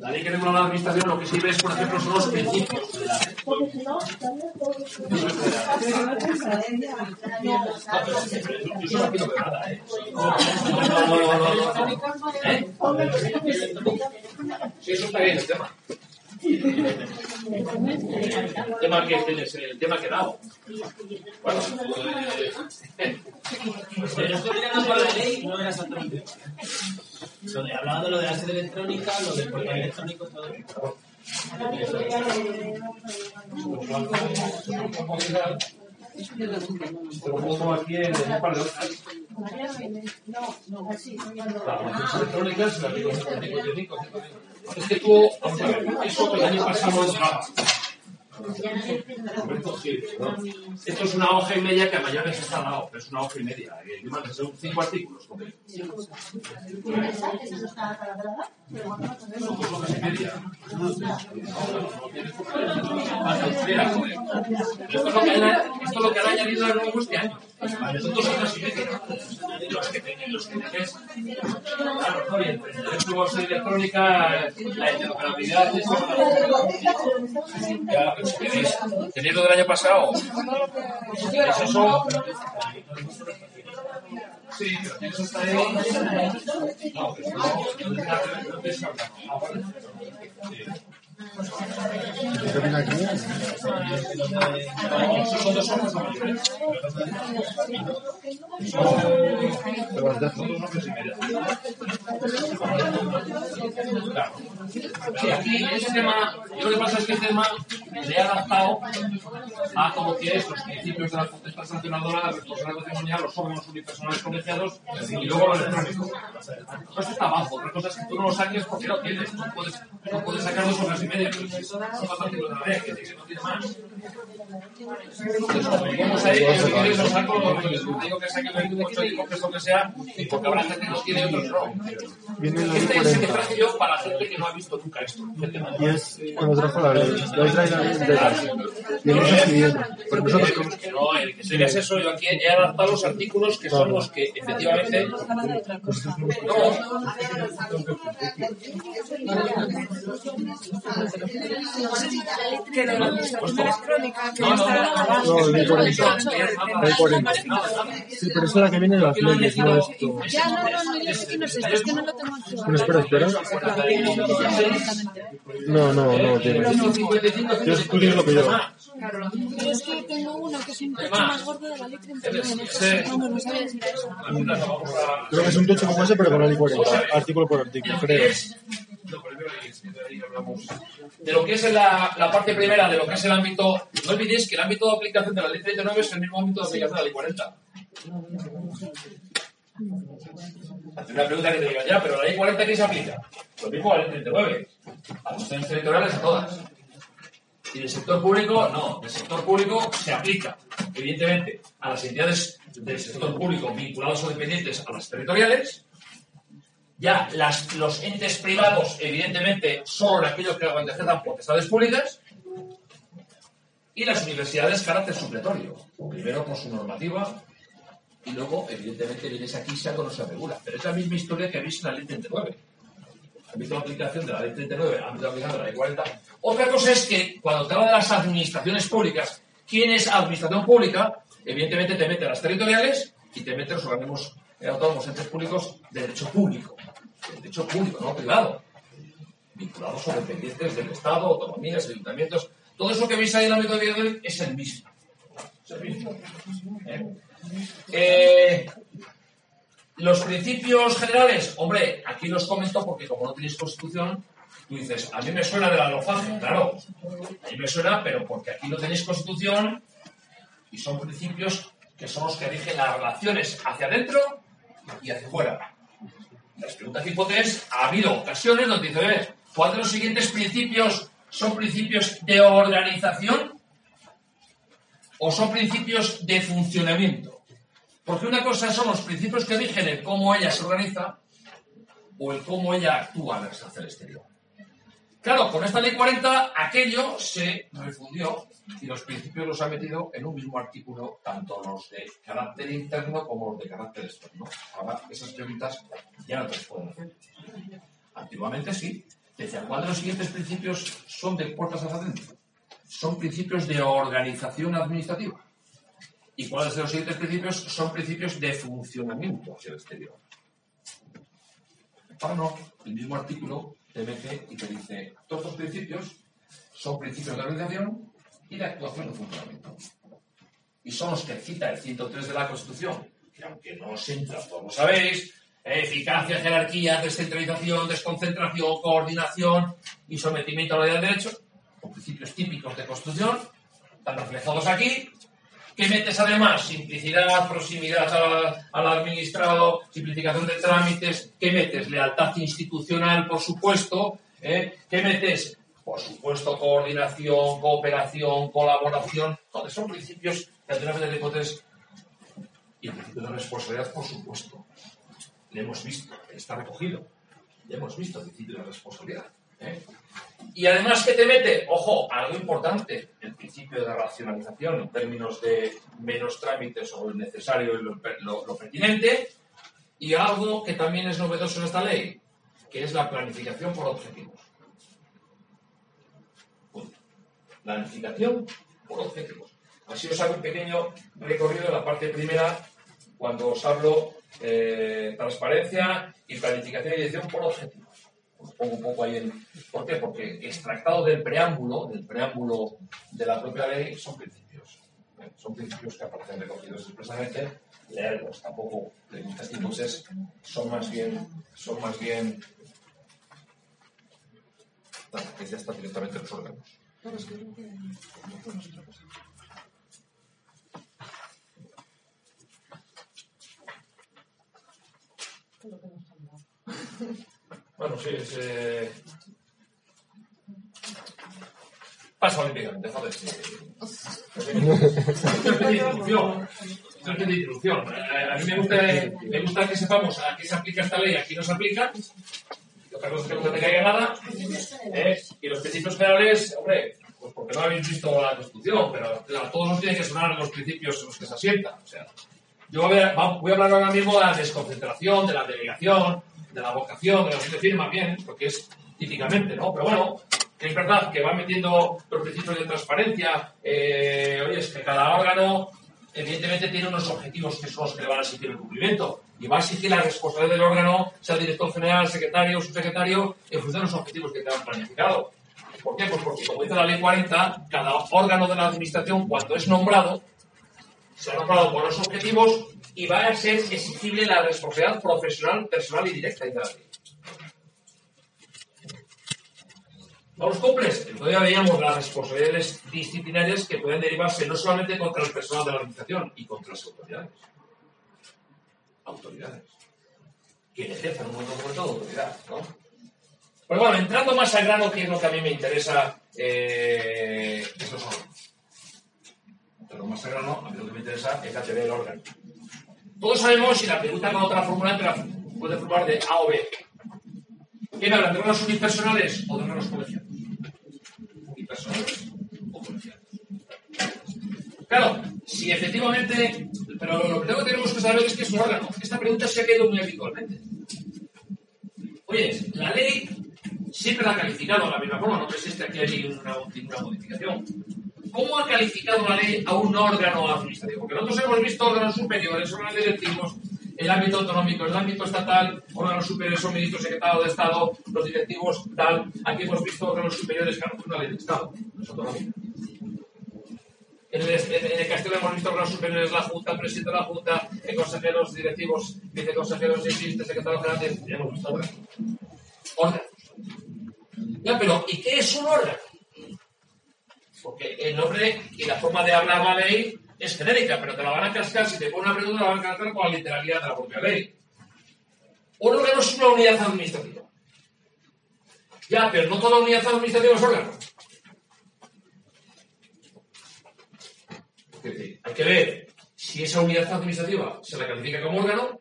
la ley que regula la administración lo que sirve es, por ejemplo, son los principios de la Yo no quiero ver nada. No, no, no, no, no. Sí, eso está bien el tema. El tema que tienes, el tema que he dado. Bueno, eh, Pero por la ley no era exactamente. Hablaba de lo de la sede electrónica, lo del portal electrónico, todo eso. te lo pongo aquí en un par de. Las electrónicas, artículo 155, 155. Es que tú, vamos a ver, eso que el año pasado ¿no? Esto es una hoja y media que a mayores está al lado, pero es una hoja y media. Y son cinco artículos. ¿ok? Son dos hojas y media. Esto es lo que han- esto es añadido de nuevo este año. Los que tienen, los que tenéis. Claro, está bien. El derecho electrónica, la interoperabilidad, pero lo del año pasado. Eso. Sí, pero eso está ahí. No, pero no, no no. Ah, vale. Sí. ¿Qué viene aquí? Ese tema, lo que pasa es que este tema le he adaptado a como que es los principios de la potestad sancionadora, la responsabilidad patrimonial, los órganos unipersonales colegiados y luego lo electrónico. Esto está abajo, otra cosa es que tú no lo saques porque no tienes, no puedes, no puedes sacar dos horas y media, artículos de la ley, que no tiene más. Entonces, como ahí, yo si quieres lo saco, lo digo que saque el 28 y coges lo que sea, porque habrá gente que los tiene y otros no. Este es el que 40. traje yo para gente que no ha visto nunca esto. Y es cuando trajo la ley. De. Pero nosotros Que no, el que yo aquí he adaptado los artículos que son los que efectivamente. No, no, no, no, No, ley 40. Ley 40. Sí, pero es la que viene de las leyes, no esto. Ya, no, no, no, yo sé que no es esto, es que no lo tengo aquí. Bueno, espera, espera. No, no, no tiene. Yo, tienes lo que yo. Pero es que tengo uno que es un techo más gordo de la ley 39. No, Sí. sé, vamos, no eso. Creo que es un tocho como ese, pero con la ley 40. Artículo por artículo, creo. De lo que es la, la parte primera, de lo que es el ámbito. No olvidéis que el ámbito de aplicación de la ley 39 es el mismo ámbito de aplicación de la ley 40. Hace una pregunta que te digan, ya, pero la ley 40 ¿qué se aplica? Lo mismo a la ley 39. A las instituciones territoriales a todas. Y del sector público, no. Del sector público se aplica, evidentemente, a las entidades del sector público vinculadas o dependientes a las territoriales. Ya las, los entes privados, evidentemente, solo en aquellos que ejercen potestades públicas. Y las universidades, carácter supletorio. Primero por su normativa y luego, evidentemente, vienes aquí y algo no se regula. Pero es la misma historia que habéis en la ley 39 ámbito de aplicación de la ley 39, ámbito de aplicación de la ley 40. Otra cosa es que cuando te habla de las administraciones públicas, ¿quién es administración pública? Evidentemente te mete a las territoriales y te mete a los organismos eh, autónomos, entes públicos de derecho público. De derecho público, no privado. Vinculados o dependientes del Estado, autonomías, ayuntamientos. Todo eso que veis ahí en el ámbito de aplicación es el mismo. Es el mismo. ¿Eh? Eh, los principios generales, hombre, aquí los comento porque como no tenéis constitución, tú dices, a mí me suena de la alofaje, claro, a mí me suena, pero porque aquí no tenéis constitución y son principios que son los que rigen las relaciones hacia adentro y hacia afuera. Las preguntas hipótesis, ha habido ocasiones donde dice, "Ves, ¿cuál de los siguientes principios son principios de organización o son principios de funcionamiento? Porque una cosa son los principios que rigen el cómo ella se organiza o el cómo ella actúa hacia el exterior. Claro, con esta ley 40 aquello se refundió y los principios los ha metido en un mismo artículo, tanto los de carácter interno como los de carácter externo. Ahora esas preguntas ya no te las pueden hacer. Antiguamente sí. Decía, ¿cuál de los siguientes principios son de puertas hacia adentro? Son principios de organización administrativa. ¿Y cuáles de los siguientes principios son principios de funcionamiento hacia el exterior? Ahora no, el mismo artículo te y te dice, todos estos principios son principios de organización y de actuación de funcionamiento. Y son los que cita el 103 de la Constitución, que aunque no os entra, todos sabéis, eficacia, jerarquía, descentralización, desconcentración, coordinación y sometimiento a la ley del derecho, son principios típicos de Constitución, están reflejados aquí, que metes además simplicidad, proximidad al, al administrado, simplificación de trámites, que metes lealtad institucional, por supuesto, ¿eh? que metes, por supuesto, coordinación, cooperación, colaboración, todos son principios naturalmente de hipótesis y el principio de responsabilidad, por supuesto. Le hemos visto, está recogido, le hemos visto el principio de responsabilidad. ¿Eh? Y además, ¿qué te mete? Ojo, algo importante, el principio de racionalización en términos de menos trámites o el necesario y lo, lo- lo pertinente, y algo que también es novedoso en esta ley, que es la planificación por objetivos. Punto. Planificación por objetivos. Así os hago un pequeño recorrido de la parte primera cuando os hablo eh, transparencia y planificación y dirección por objetivos. Os pongo un poco ahí en... ¿Por qué? Porque extractado del preámbulo, del preámbulo de la propia ley, son principios. ¿eh? Son principios que aparecen recogidos expresamente. Leerlos tampoco gusta este entonces son más bien, son más bien, que ya está directamente en los órganos. Bueno, sí, es. Eh... Pasa olímpicamente, joder. sí. Es de introducción. Es de introducción. Eh, A mí me gusta, me gusta que sepamos a qué se aplica esta ley y a qué no se aplica. Y otra cosa es que no te caiga nada. ¿eh? Y los principios generales, hombre, pues porque no habéis visto la Constitución, pero a todos nos tienen que sonar los principios en los que se asienta. O sea, yo voy a, voy a hablar ahora mismo de la desconcentración, de la delegación, de la vocación, de la de firma, bien, porque es típicamente, ¿no? Pero bueno, es verdad que va metiendo los principios de transparencia. eh, oye, es que cada órgano, evidentemente, tiene unos objetivos que son los que le van a exigir el cumplimiento. Y va a exigir la responsabilidad del órgano, sea director general, secretario, subsecretario, en función de los objetivos que te han planificado. ¿Por qué? Pues porque, como dice la ley 40, cada órgano de la administración, cuando es nombrado, se ha nombrado por los objetivos y va a ser exigible la responsabilidad profesional, personal y directa de ley. ¿No los cumples? Todavía veíamos las responsabilidades disciplinarias que pueden derivarse no solamente contra el personal de la organización y contra las autoridades. Autoridades. Que ejerzan un momento de autoridad, ¿no? Pero bueno, entrando más al grano, que es lo que a mí me interesa, eh, estos órganos. Entrando más grano, a mí lo que me interesa es la teoría del órgano. Todos sabemos, y la pregunta con otra fórmula puede formar de A o B. ¿Quién habla de órganos unipersonales o de órganos colegiados? Unipersonales o colegiados. Claro, si efectivamente, pero lo primero que tenemos que saber es que es un órgano. Esta pregunta se ha quedado muy habitualmente. Oye, la ley siempre la ha calificado de la misma forma, no existe aquí hay una, ninguna modificación. ¿Cómo ha calificado la ley a un órgano administrativo? Porque nosotros hemos visto órganos superiores, órganos directivos, el ámbito autonómico, el ámbito estatal, órganos superiores son ministros, secretarios de Estado, los directivos, tal. Aquí hemos visto órganos superiores, claro, es una ley de Estado, no es autonómica. En el, en, el Castelo hemos visto órganos superiores, la Junta, el presidente de la Junta, consejeros directivos, viceconsejeros, secretarios generales, ya hemos visto órganos. Órganos. Ya, pero ¿y qué es un órgano? Porque el nombre y la forma de hablar la ley es genérica, pero te la van a cascar, si te ponen una pregunta, la van a cascar con la literalidad de la propia ley. Un órgano es una unidad administrativa. Ya, pero no toda unidad administrativa es órgano. Hay que ver si esa unidad administrativa se la califica como órgano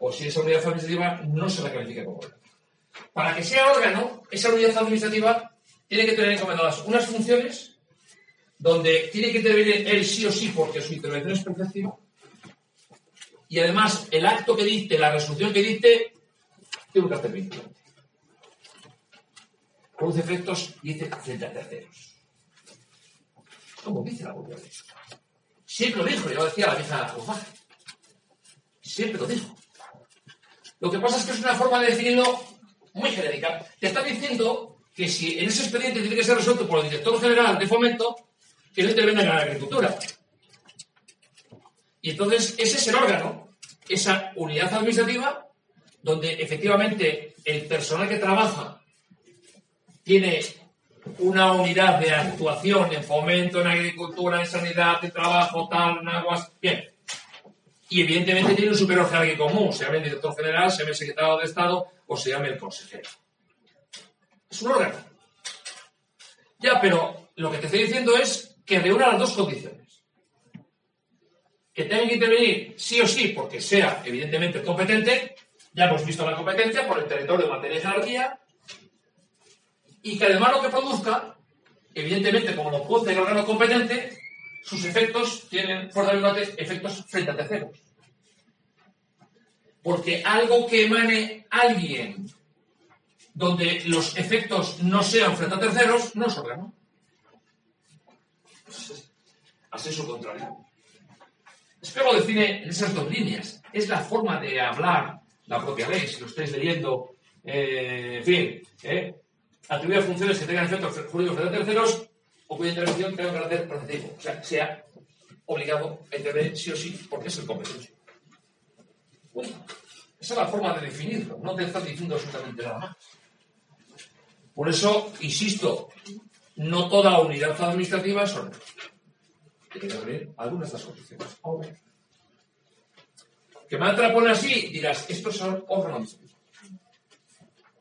o si esa unidad administrativa no se la califica como órgano. para que sea órgano, esa unidad administrativa tiene que tener encomendadas unas funciones donde tiene que intervenir él sí o sí porque su intervención es perfectiva. Y además, el acto que dicte, la resolución que dicte, tiene un carácter vinculante. Produce efectos, dice, frente a terceros. Como dice la propia ley. Siempre lo dijo, yo decía la vieja Guzmán. Siempre lo dijo. Lo que pasa es que es una forma de definirlo muy genérica. Te está diciendo que si en ese expediente tiene que ser resuelto por el director general de fomento, que no intervenga en la agricultura. Y entonces ese es el órgano, esa unidad administrativa, donde efectivamente el personal que trabaja tiene una unidad de actuación en fomento, en agricultura, en sanidad, en trabajo, tal, en aguas. Bien. Y evidentemente tiene un superior jerárquico común, se llame el director general, se llame el secretario de Estado o se llame el consejero. Es un órgano. Ya, pero lo que te estoy diciendo es que reúna las dos condiciones. Que tenga que intervenir sí o sí porque sea evidentemente competente, ya hemos visto la competencia por el territorio de materia y jerarquía, y que además lo que produzca, evidentemente como lo produce el órgano competente, sus efectos tienen fuertemente efectos frente a terceros. Porque algo que emane alguien donde los efectos no sean frente a terceros, no es órgano. Es su contrario. Espero define en esas dos líneas. Es la forma de hablar la propia ley, si lo estáis leyendo. eh, en fin, eh, atribuir funciones que tengan efectos jurídicos a terceros o cuya intervención tenga carácter protectivo. O sea, sea obligado a intervenir sí o sí, porque es el competente. Bueno, esa es la forma de definirlo. No te están diciendo absolutamente nada más. Por eso, insisto, no toda unidad administrativa es órgano. Tiene que haber algunas de estas condiciones. Que la pone así, dirás, estos son órganos.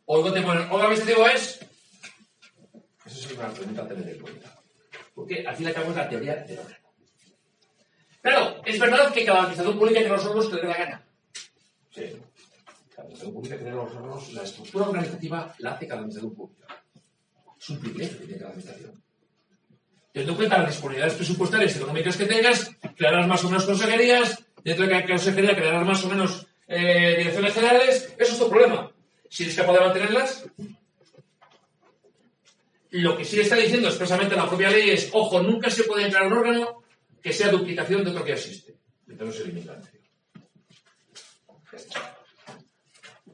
O luego te ponen, órgano administrativo es. Eso es una pregunta a tener en cuenta. Porque al fin y al cabo es la teoría del órgano. Claro, es verdad que cada administración pública tiene los órganos que le dé la gana. Sí. Cada administración pública tiene los órganos, la estructura organizativa la hace cada administración pública. Es un privilegio que tiene cada administración. Teniendo en cuenta las disponibilidades presupuestarias y económicas que tengas, crearás más o menos consejerías, dentro de cada consejería crearás más o menos eh, direcciones generales, eso es tu problema. Si eres capaz de mantenerlas, lo que sí está diciendo expresamente la propia ley es, ojo, nunca se puede entrar un órgano que sea duplicación de otro que existe. Entonces elimina el anterior. Ya está.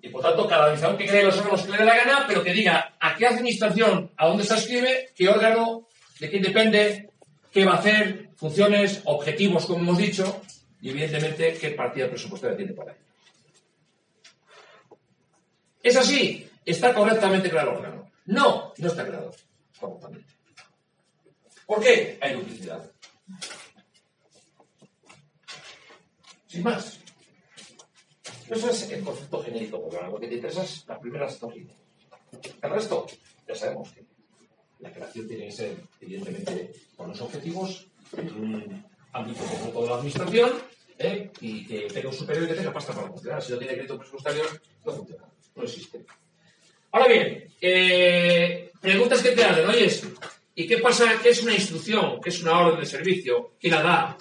Y por tanto, cada administración que cree los órganos que le dé la gana, pero que diga a qué administración, a dónde se inscribe, qué órgano, de quién depende, qué va a hacer, funciones, objetivos, como hemos dicho, y evidentemente qué partida presupuestaria tiene para ello. ¿Es así? ¿Está correctamente claro el órgano? No, no está claro correctamente. ¿Por qué? Hay duplicidad. Sin más. Eso es el concepto genérico, porque lo que te interesa es las primeras dos líneas. El resto, ya sabemos que la creación tiene que ser, evidentemente, con los objetivos en un ámbito concreto de la administración ¿eh? y que tenga un superior que tenga pasta para funcionar. Si no tiene crédito presupuestario, no funciona, no existe. Ahora bien, eh, preguntas que te hacen, oye, ¿y qué pasa? ¿Qué es una instrucción? ¿Qué es una orden de servicio? ¿Quién la da?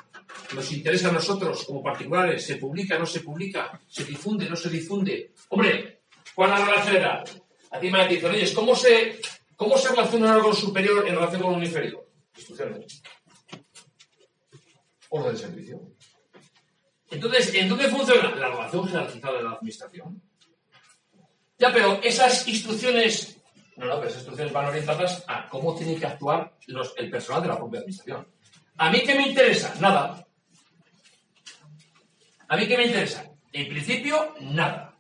¿Nos interesa a nosotros como particulares? ¿Se publica? ¿No se publica? ¿Se difunde? ¿No se difunde? Hombre, ¿cuál es la general? A ti me dicen, oye, ¿cómo se, ¿cómo se relaciona un órgano superior en relación con un inferior? Instrucciones. Orden de servicio. Entonces, ¿en dónde funciona? La relación jerarquizada de la administración. Ya, pero esas instrucciones, no, no, pero esas instrucciones van orientadas a cómo tiene que actuar los- el personal de la propia administración. ¿A mí qué me interesa? Nada. ¿A mí qué me interesa? En principio, nada.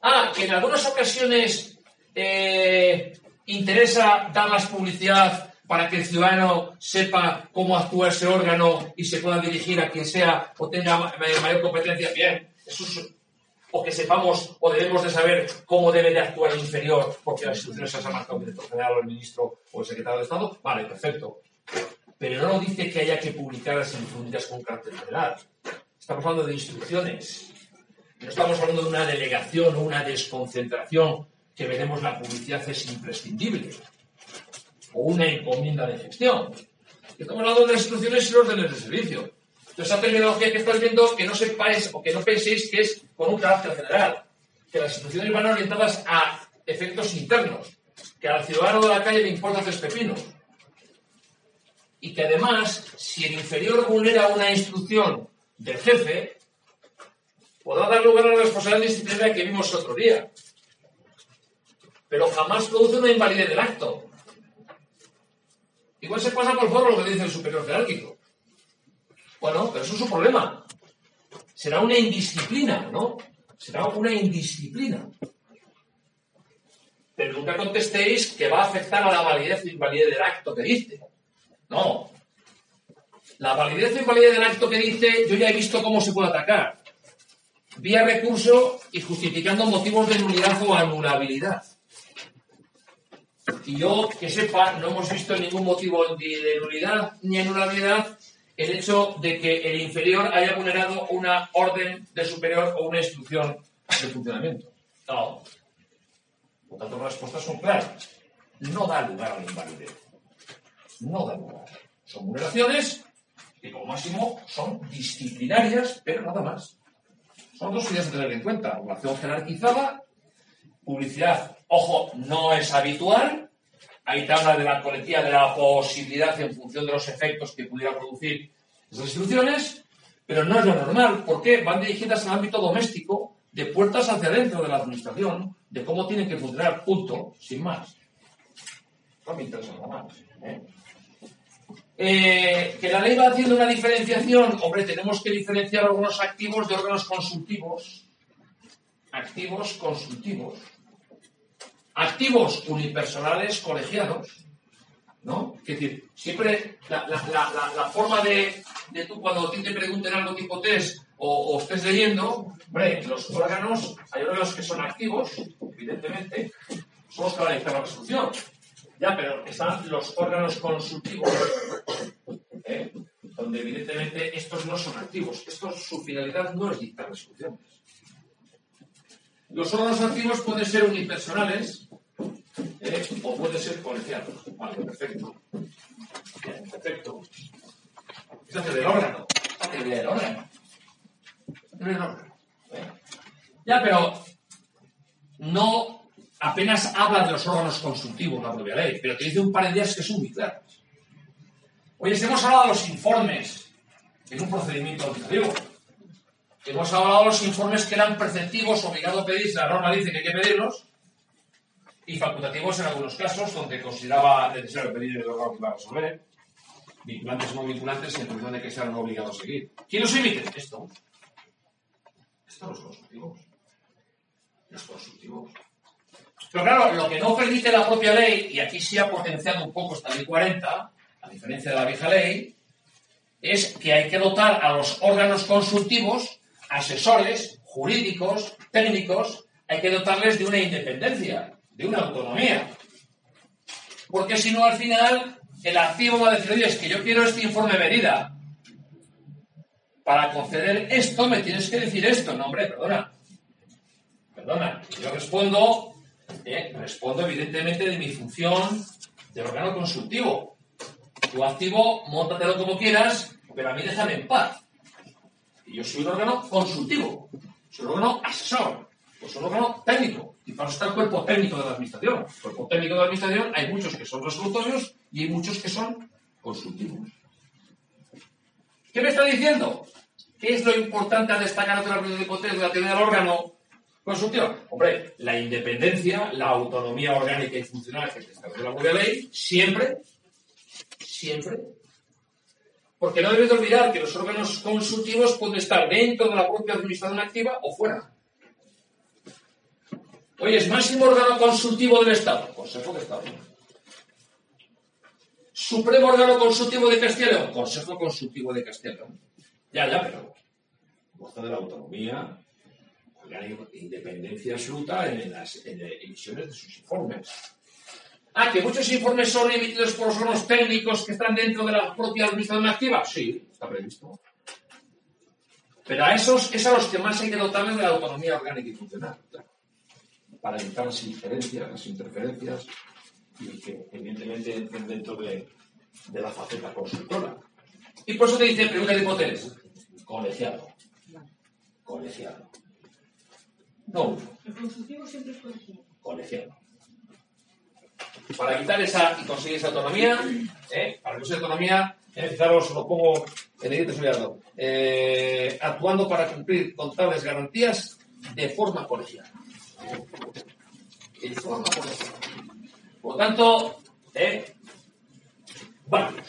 Ah, que en algunas ocasiones eh, interesa darlas publicidad para que el ciudadano sepa cómo actúa ese órgano y se pueda dirigir a quien sea o tenga ma- mayor competencia. Bien, eso es- o que sepamos o debemos de saber cómo debe de actuar el inferior porque las instrucciones se las ha marcado el director general o el ministro o el secretario de Estado. Vale, perfecto. Pero no dice que haya que publicarlas y difundirlas con carácter general. Estamos hablando de instrucciones. No estamos hablando de una delegación o una desconcentración que veremos la publicidad es imprescindible. O una encomienda de gestión. Estamos hablando de las instrucciones y órdenes de servicio. Entonces, esa terminología que estáis viendo, que no sepáis o que no penséis que es con un carácter general. Que las instrucciones van orientadas a efectos internos. Que al ciudadano de la calle le importa tres pepinos. Y que además, si el inferior vulnera una instrucción del jefe, podrá dar lugar a la responsabilidad disciplinaria que vimos otro día. Pero jamás produce una invalidez del acto. Igual se pasa por forro lo que dice el superior jerárquico. Bueno, pero eso es su problema. Será una indisciplina, ¿no? Será una indisciplina. Pero nunca contestéis que va a afectar a la validez o invalidez del acto que dice. No. La validez o invalidez del acto que dice, yo ya he visto cómo se puede atacar. Vía recurso y justificando motivos de nulidad o anulabilidad. Y yo, que sepa, no hemos visto ningún motivo ni de nulidad ni anulabilidad el hecho de que el inferior haya vulnerado una orden del superior o una instrucción de funcionamiento. No. Por tanto, las respuestas son claras. No da lugar a la invalidez. No da lugar. Son vulneraciones que como máximo son disciplinarias, pero nada más. Son dos ideas a tener en cuenta. Relación jerarquizada, publicidad, ojo, no es habitual. Ahí te habla de la coletilla de la posibilidad en función de los efectos que pudiera producir esas instrucciones, pero no es lo normal, porque van dirigidas al ámbito doméstico, de puertas hacia adentro de la administración, de cómo tienen que funcionar, punto, sin más. No me interesa nada más. ¿eh? Eh, que la ley va haciendo una diferenciación, hombre, tenemos que diferenciar algunos activos de órganos consultivos. Activos consultivos. Activos unipersonales colegiados. ¿No? Es decir, siempre la, forma de, de tú cuando a ti te pregunten algo tipo test o, estés leyendo, hombre, los órganos, hay órganos que son activos, evidentemente, son los que van a la resolución. Ya, pero están los órganos consultivos, ¿eh? donde evidentemente estos no son activos. Estos, su finalidad no es dictar resoluciones. Los órganos activos pueden ser unipersonales ¿eh? o pueden ser colegiados. Vale, perfecto. Perfecto. Es del órgano. Es del órgano. Del órgano. ¿eh? Ya, pero no apenas habla de los órganos consultivos la propia ley, pero te dice un par de ideas que son muy claras. Oye, hemos hablado de los informes en un procedimiento administrativo. Hemos hablado de los informes que eran preceptivos, obligados a pedirse, la norma dice que hay que pedirlos, y facultativos en algunos casos, donde consideraba necesario pedir el órgano que va a resolver, vinculantes o no vinculantes, en función de que sean obligados a seguir. ¿Quién los emite? Esto. Esto los consultivos. Los consultivos. Pero claro, lo que no permite la propia ley, y aquí sí ha potenciado un poco esta ley 40, a diferencia de la vieja ley, es que hay que dotar a los órganos consultivos, asesores, jurídicos, técnicos, hay que dotarles de una independencia, de una autonomía. Porque si no, al final, el activo va a decir, oye, es que yo quiero este informe medida. Para conceder esto, me tienes que decir esto. No, hombre, perdona. Perdona. Yo respondo, eh, respondo evidentemente de mi función de órgano consultivo. Tu activo, móntatelo como quieras, pero a mí déjame en paz. Y yo soy un órgano consultivo, soy un órgano asesor, pues soy un órgano técnico. Y para eso está el cuerpo técnico de la administración. El cuerpo técnico de la administración hay muchos que son resolutorios y hay muchos que son consultivos. ¿Qué me está diciendo? ¿Qué es lo importante a destacar de la reunión de contexto de la teoría del órgano consultivo? Hombre, la independencia, la autonomía orgánica y funcional que establece la propia ley, siempre siempre. Porque no debes de olvidar que los órganos consultivos pueden estar dentro de la propia administración activa o fuera. Oye, ¿es máximo órgano consultivo del Estado? Consejo de Estado. Supremo órgano consultivo de León. Consejo consultivo de León. Ya, ya, pero goza de la autonomía, orgánica, independencia absoluta en las emisiones de sus informes. Ah, que muchos informes son emitidos por los órganos técnicos que están dentro de la propia administración activa. Sí, está previsto. Pero a esos es a los que más hay que dotarles de la autonomía orgánica y funcional, claro. Para evitar las injerencias, las interferencias, y que evidentemente entren dentro de, de la faceta consultora. Y por eso te dice, pregunta de hipótesis, colegiado. Colegiado. No. El consultivo siempre es colegiado. colegiado. Para evitar esa y conseguir esa autonomía, ¿eh? para conseguir autonomía, fijaros, lo pongo en el subrayado, eh, actuando para cumplir con tales garantías de forma colegiada. De forma colegiada. Por lo tanto, ¿eh? Válidos.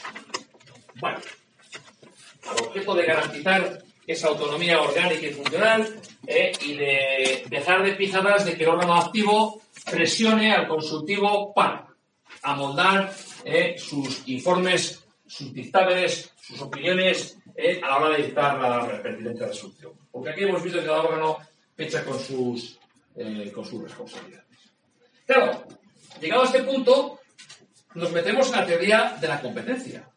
Al objeto de garantizar esa autonomía orgánica y funcional ¿eh? y de dejar de pijadas de que el órgano activo presione al consultivo para amoldar ¿eh? sus informes, sus dictámenes, sus opiniones ¿eh? a la hora de dictar la pertinente resolución. Porque aquí hemos visto que cada órgano echa con sus, eh, con sus responsabilidades. Claro, llegado a este punto, nos metemos en la teoría de la competencia.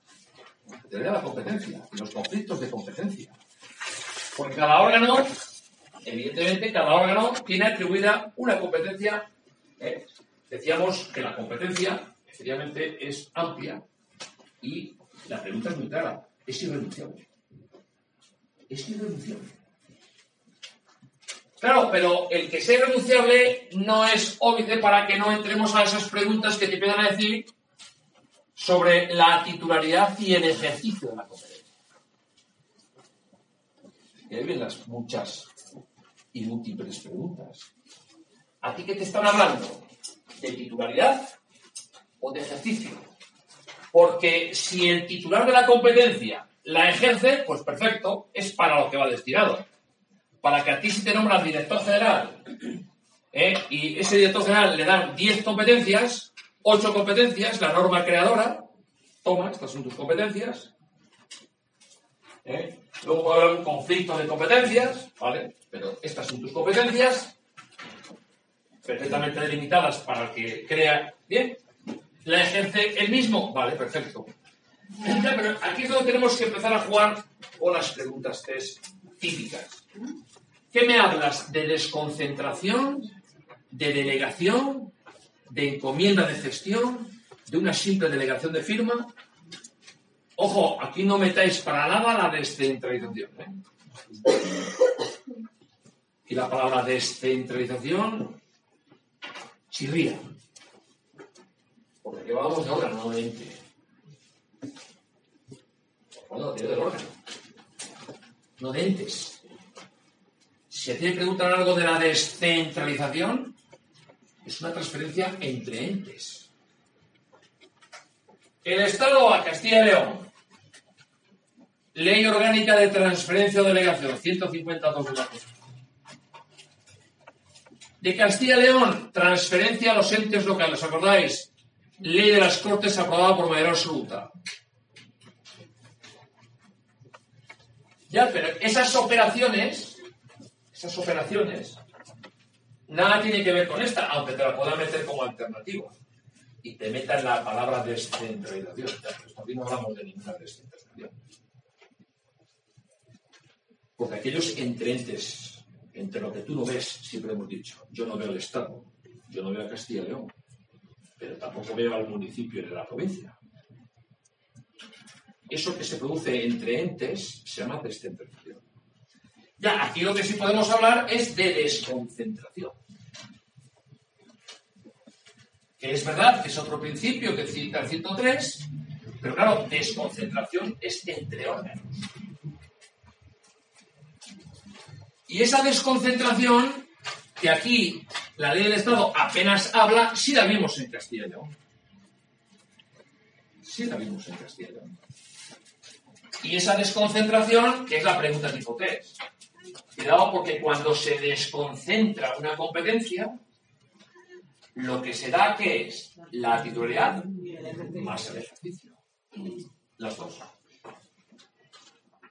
La teoría de la competencia los conflictos de competencia. Porque cada órgano, evidentemente, cada órgano tiene atribuida una competencia. ¿eh? Decíamos que la competencia, efectivamente, es amplia y la pregunta es muy clara. Es irrenunciable. Es irrenunciable. Claro, pero el que sea irrenunciable no es óbice para que no entremos a esas preguntas que te empiezan a decir sobre la titularidad y el ejercicio de la competencia. Y ahí vienen las muchas y múltiples preguntas. ¿A ti qué te están hablando? ¿De titularidad o de ejercicio? Porque si el titular de la competencia la ejerce, pues perfecto, es para lo que va destinado. Para que a ti si te nombras director general ¿eh? y ese director general le dan 10 competencias, 8 competencias, la norma creadora, toma, estas son tus competencias, ¿eh? Luego puede haber un conflicto de competencias, ¿vale? Pero estas son tus competencias, perfectamente delimitadas para el que crea. Bien, la ejerce el mismo, vale, perfecto. Pero aquí es donde tenemos que empezar a jugar con las preguntas test típicas. ¿Qué me hablas de desconcentración, de delegación, de encomienda de gestión, de una simple delegación de firma? Ojo, aquí no metáis para nada la descentralización. ¿eh? Y la palabra descentralización chirría. Porque vamos de órgano, no de ente. Bueno, del órgano. No de entes. Si a ti preguntan algo de la descentralización, es una transferencia entre entes. El Estado a Castilla y León. Ley Orgánica de Transferencia o Delegación, 152 de. De Castilla y León, transferencia a los entes locales, ¿os acordáis? Ley de las Cortes aprobada por mayoría absoluta. Ya, pero esas operaciones, esas operaciones, nada tiene que ver con esta, aunque te la puedan meter como alternativa. Y te metan la palabra descentralización. Ya, pues aquí no hablamos de ninguna descentralización. Porque aquellos entre entes, entre lo que tú no ves, siempre hemos dicho, yo no veo el Estado, yo no veo a Castilla y León, pero tampoco veo al municipio ni a la provincia. Eso que se produce entre entes se llama descentralización. Ya, aquí lo que sí podemos hablar es de desconcentración. Que es verdad que es otro principio que cita el 103, pero claro, desconcentración es entre órganos. Y esa desconcentración, que aquí la ley del Estado apenas habla, sí la vimos en Castilla y León. Sí la vimos en Castilla y León. Y esa desconcentración, que es la pregunta tipo test. Cuidado porque cuando se desconcentra una competencia, lo que se da que es la titularidad más el ejercicio. Las dos.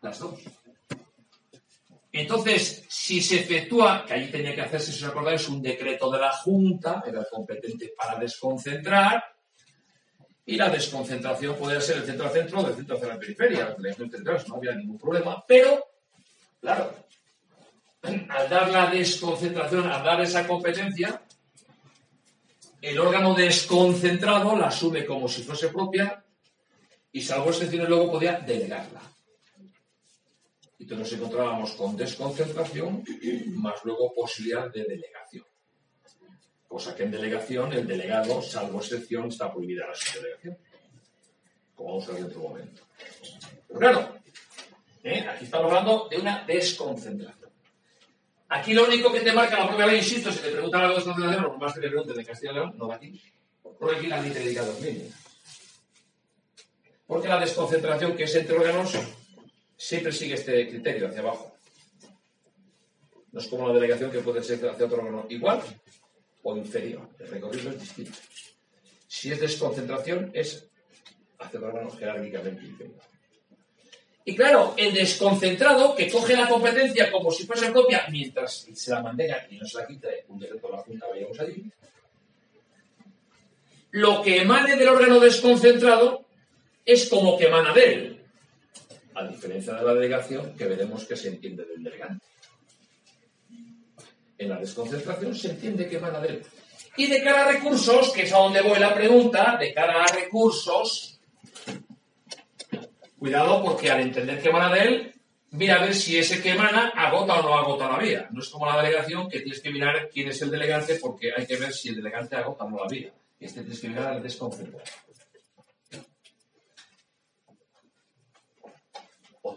Las dos. Entonces, si se efectúa, que allí tenía que hacerse, si os acordáis, un decreto de la Junta, era competente para desconcentrar, y la desconcentración podía ser el centro al centro, del centro hacia la periferia, no había ningún problema, pero Claro, al dar la desconcentración, al dar esa competencia, el órgano desconcentrado la asume como si fuese propia y salvo excepciones luego podía delegarla. Entonces nos encontrábamos con desconcentración más luego posibilidad de delegación. Cosa que en delegación el delegado, salvo excepción, está prohibida la subdelegación. Como vamos a ver en otro momento. Pero claro, ¿eh? aquí estamos hablando de una desconcentración. Aquí lo único que te marca la propia ley, insisto, si te preguntan algo de desconcentración, lo más que te pregunten de Castilla y León, no va aquí. Porque aquí ley te dedica dos líneas. Porque la desconcentración que es entre órganos siempre sigue este criterio hacia abajo. No es como la delegación que puede ser hacia otro órgano igual o inferior. El recorrido es distinto. Si es desconcentración, es hacia otro órgano jerárquicamente inferior. Y claro, el desconcentrado que coge la competencia como si fuese propia mientras se la mantenga y no se la quite un decreto de la Junta, vayamos allí, lo que emane del órgano desconcentrado es como que emana de él, a diferencia de la delegación que veremos que se entiende del delegante. En la desconcentración se entiende que emana de él. Y de cara a recursos, que es a donde voy la pregunta, de cara a recursos, cuidado porque al entender que emana de él, mira a ver si ese que emana agota o no agota la vía. No es como la delegación que tienes que mirar quién es el delegante porque hay que ver si el delegante agota o no la vía. Este tienes que mirar al desconcentrado.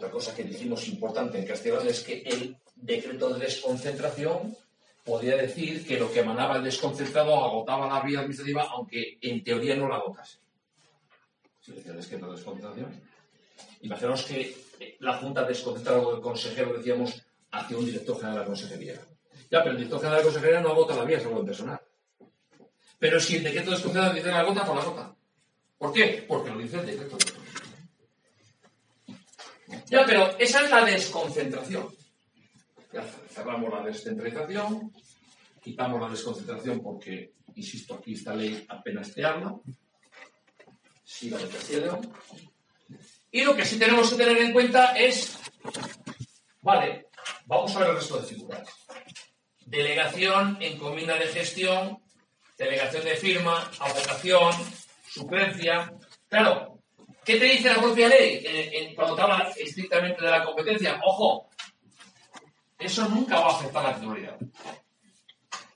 Otra cosa que dijimos importante en castellano es que el decreto de desconcentración podía decir que lo que emanaba el desconcentrado agotaba la vía administrativa, aunque en teoría no la agotase. Si decía el decreto de desconcentración. Imaginaos que la Junta desconcentrada o el consejero, decíamos, hacia un director general de la consejería. Ya, pero el director general de la consejería no agota la vía, es algo en personal. Pero si el decreto de desconcentrado dice la gota, pues la gota. ¿Por qué? Porque lo dice el decreto de ya, pero esa es la desconcentración. Ya cerramos la descentralización, quitamos la desconcentración porque, insisto, aquí esta ley apenas te habla. Siga de Castilla y León. Y lo que sí tenemos que tener en cuenta es, vale, vamos a ver el resto de figuras. Delegación, encomienda de gestión, delegación de firma, avocación, suplencia. Claro, ¿Qué te dice la propia ley cuando te habla estrictamente de la competencia? Ojo, eso nunca va a afectar a la titularidad.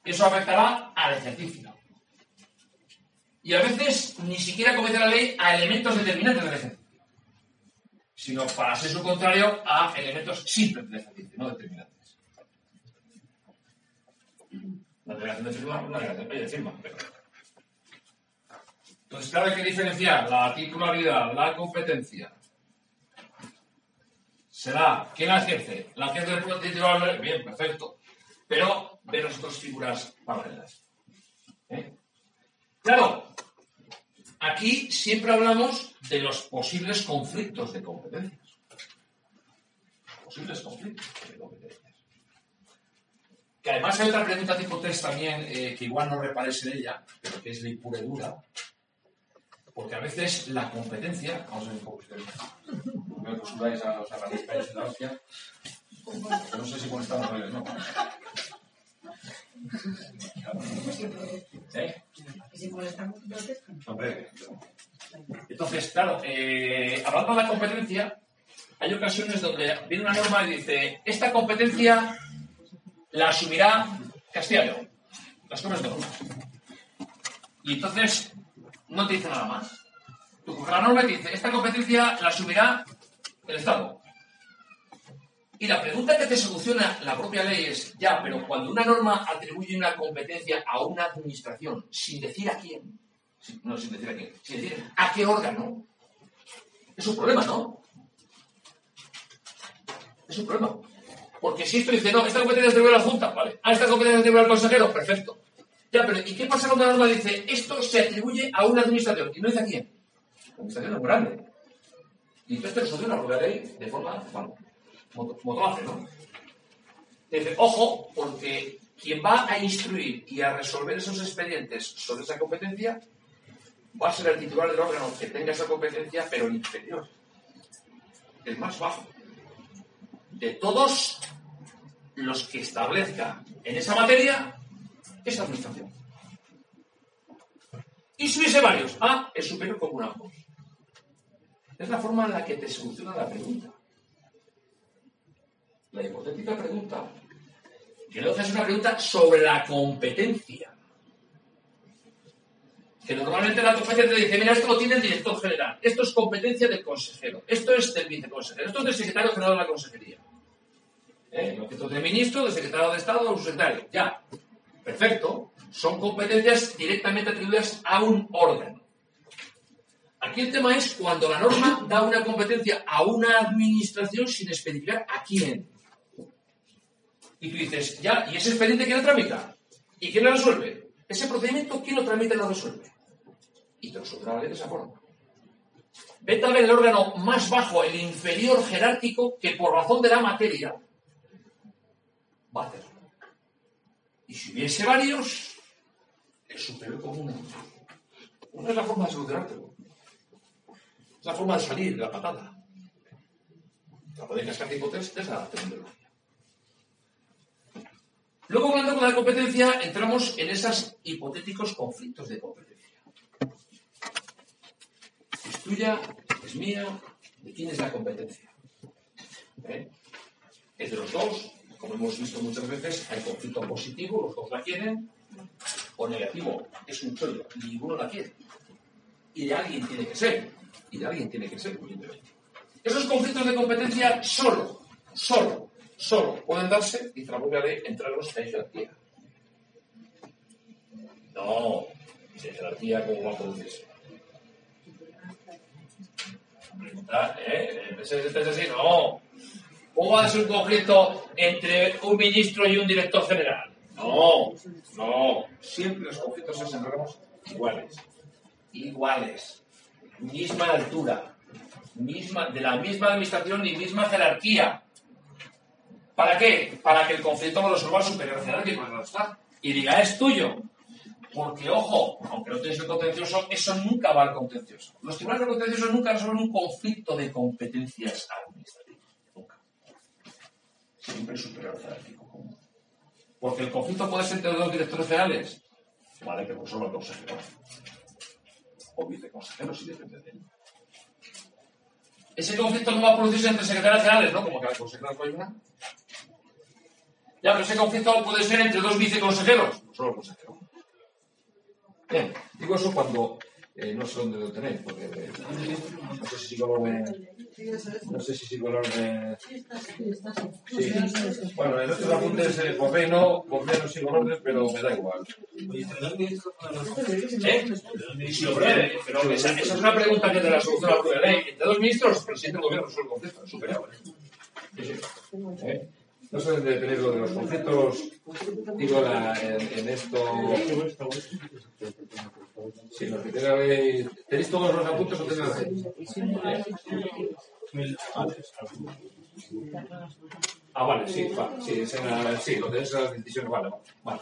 Eso afectará al ejercicio. Y a veces ni siquiera comete la ley a elementos determinantes del ejercicio, sino para ser su contrario a elementos simples del ejercicio, no determinantes. La delegación de firma, una delegación de firma, pero entonces, claro, hay que diferenciar la titularidad, la competencia. Será, ¿quién la ejerce? La ejerce el titular, bien, perfecto. Pero ve dos figuras paralelas. ¿Eh? Claro, aquí siempre hablamos de los posibles conflictos de competencias. Posibles conflictos de competencias. Que además hay otra pregunta tipo test también, eh, que igual no repares en ella, pero que es de pura dura porque a veces la competencia, vamos a ver un poco ustedes, me acostumbráis a los arranques de la hostia, no sé si molestan a no. ¿Eh? Hombre. Entonces, claro, eh, hablando de la competencia, hay ocasiones donde viene una norma y dice, esta competencia la asumirá León. Las cosas de. Y entonces, no te dice nada más. La norma te dice, esta competencia la asumirá el Estado. Y la pregunta que te soluciona la propia ley es, ya, pero cuando una norma atribuye una competencia a una administración, sin decir a quién, no sin decir a quién, sin decir a qué órgano, es un problema, ¿no? Es un problema. Porque si esto dice, no, esta competencia atribuye a la Junta, vale. Ah, esta competencia atribuye al consejero, perfecto. Ya, pero ¿y qué pasa cuando la norma dice esto se atribuye a una administración y no dice a quién? La administración es grande. Y entonces te resuelve una propia ley de forma, bueno, hace, ¿no? Dice, ojo, porque quien va a instruir y a resolver esos expedientes sobre esa competencia va a ser el titular del órgano que tenga esa competencia, pero inferior. El más bajo. de todos los que establezca en esa materia esa administración. Y si hubiese varios, A es superior común a ambos. Es la forma en la que te soluciona la pregunta. La hipotética pregunta. Que luego es una pregunta sobre la competencia. Que normalmente la competencia te dice, mira, esto lo tiene el director general, esto es competencia del consejero, esto es del viceconsejero, esto es del secretario general de la consejería. ¿Eh? Esto es del ministro, del secretario de Estado o secretario. Ya. Perfecto. Son competencias directamente atribuidas a un órgano. Aquí el tema es cuando la norma da una competencia a una administración sin especificar a quién. Y tú dices, ya, ¿y ese expediente quién lo tramita? ¿Y quién lo resuelve? Ese procedimiento, ¿quién lo tramita y lo resuelve? Y te lo resolverá de esa forma. Vete a ver el órgano más bajo, el inferior jerárquico, que por razón de la materia va a hacerlo. Y si hubiese varios, es superior común. Una es la forma de solucionártelo. Es la forma de salir de la patada. La podéis cascar de hipótesis de esa terminología. Luego, hablando con la competencia, entramos en esos hipotéticos conflictos de competencia. ¿Es tuya? ¿Es mía? ¿De quién es la competencia? ¿Eh? ¿Es de los dos? Como hemos visto muchas veces, hay conflicto positivo, los dos la quieren, o negativo, es un chollo, ninguno la quiere. Y de alguien tiene que ser, y de alguien tiene que ser, evidentemente. Esos conflictos de competencia solo, solo, solo pueden darse, propia ley, entre los en jerarquía. No, sin jerarquía, ¿cómo va a producirse? Preguntar, ¿eh? ¿Es así? No. ¿Cómo va a ser un conflicto entre un ministro y un director general? No, no. Siempre los conflictos se órganos iguales. Iguales. Misma altura. Misma, de la misma administración y misma jerarquía. ¿Para qué? Para que el conflicto lo resuelva el superior jerárquico no está. Y diga, es tuyo. Porque, ojo, aunque no tengas el contencioso, eso nunca va al contencioso. Los tribunales de contencioso nunca resuelven un conflicto de competencias administrativas. Siempre superior jerárquico común. Porque el conflicto puede ser entre dos directores generales. Vale, que lo resuelva el consejero. O viceconsejero, si depende de él. Ese conflicto no va a producirse entre secretarios generales, ¿no? Como cada consejero hay una. Ya, pero ese conflicto puede ser entre dos viceconsejeros. No solo consejero. Bien, digo eso cuando eh, no sé dónde lo tenéis, porque eh, no sé si sigo el orden. No sé si sigo el orden. Sí. Bueno, en otros apuntes eh, por B no, por B no sigo el orden, pero me da igual. ¿Eh? Sí, hombre, pero esa, esa es una pregunta que te la soluciona la propia ley. Entre dos ministros, el presidente del gobierno resuelve el conflicto, superior. Sí, sí. ¿Eh? No dónde tenéis lo de los conflictos, digo, la, en, esto. Sí, lo que tenéis, ¿tenéis todos los apuntes o tenéis Ah, vale, sí, vale, sí, sí, lo tenéis en las decisiones, vale, vale.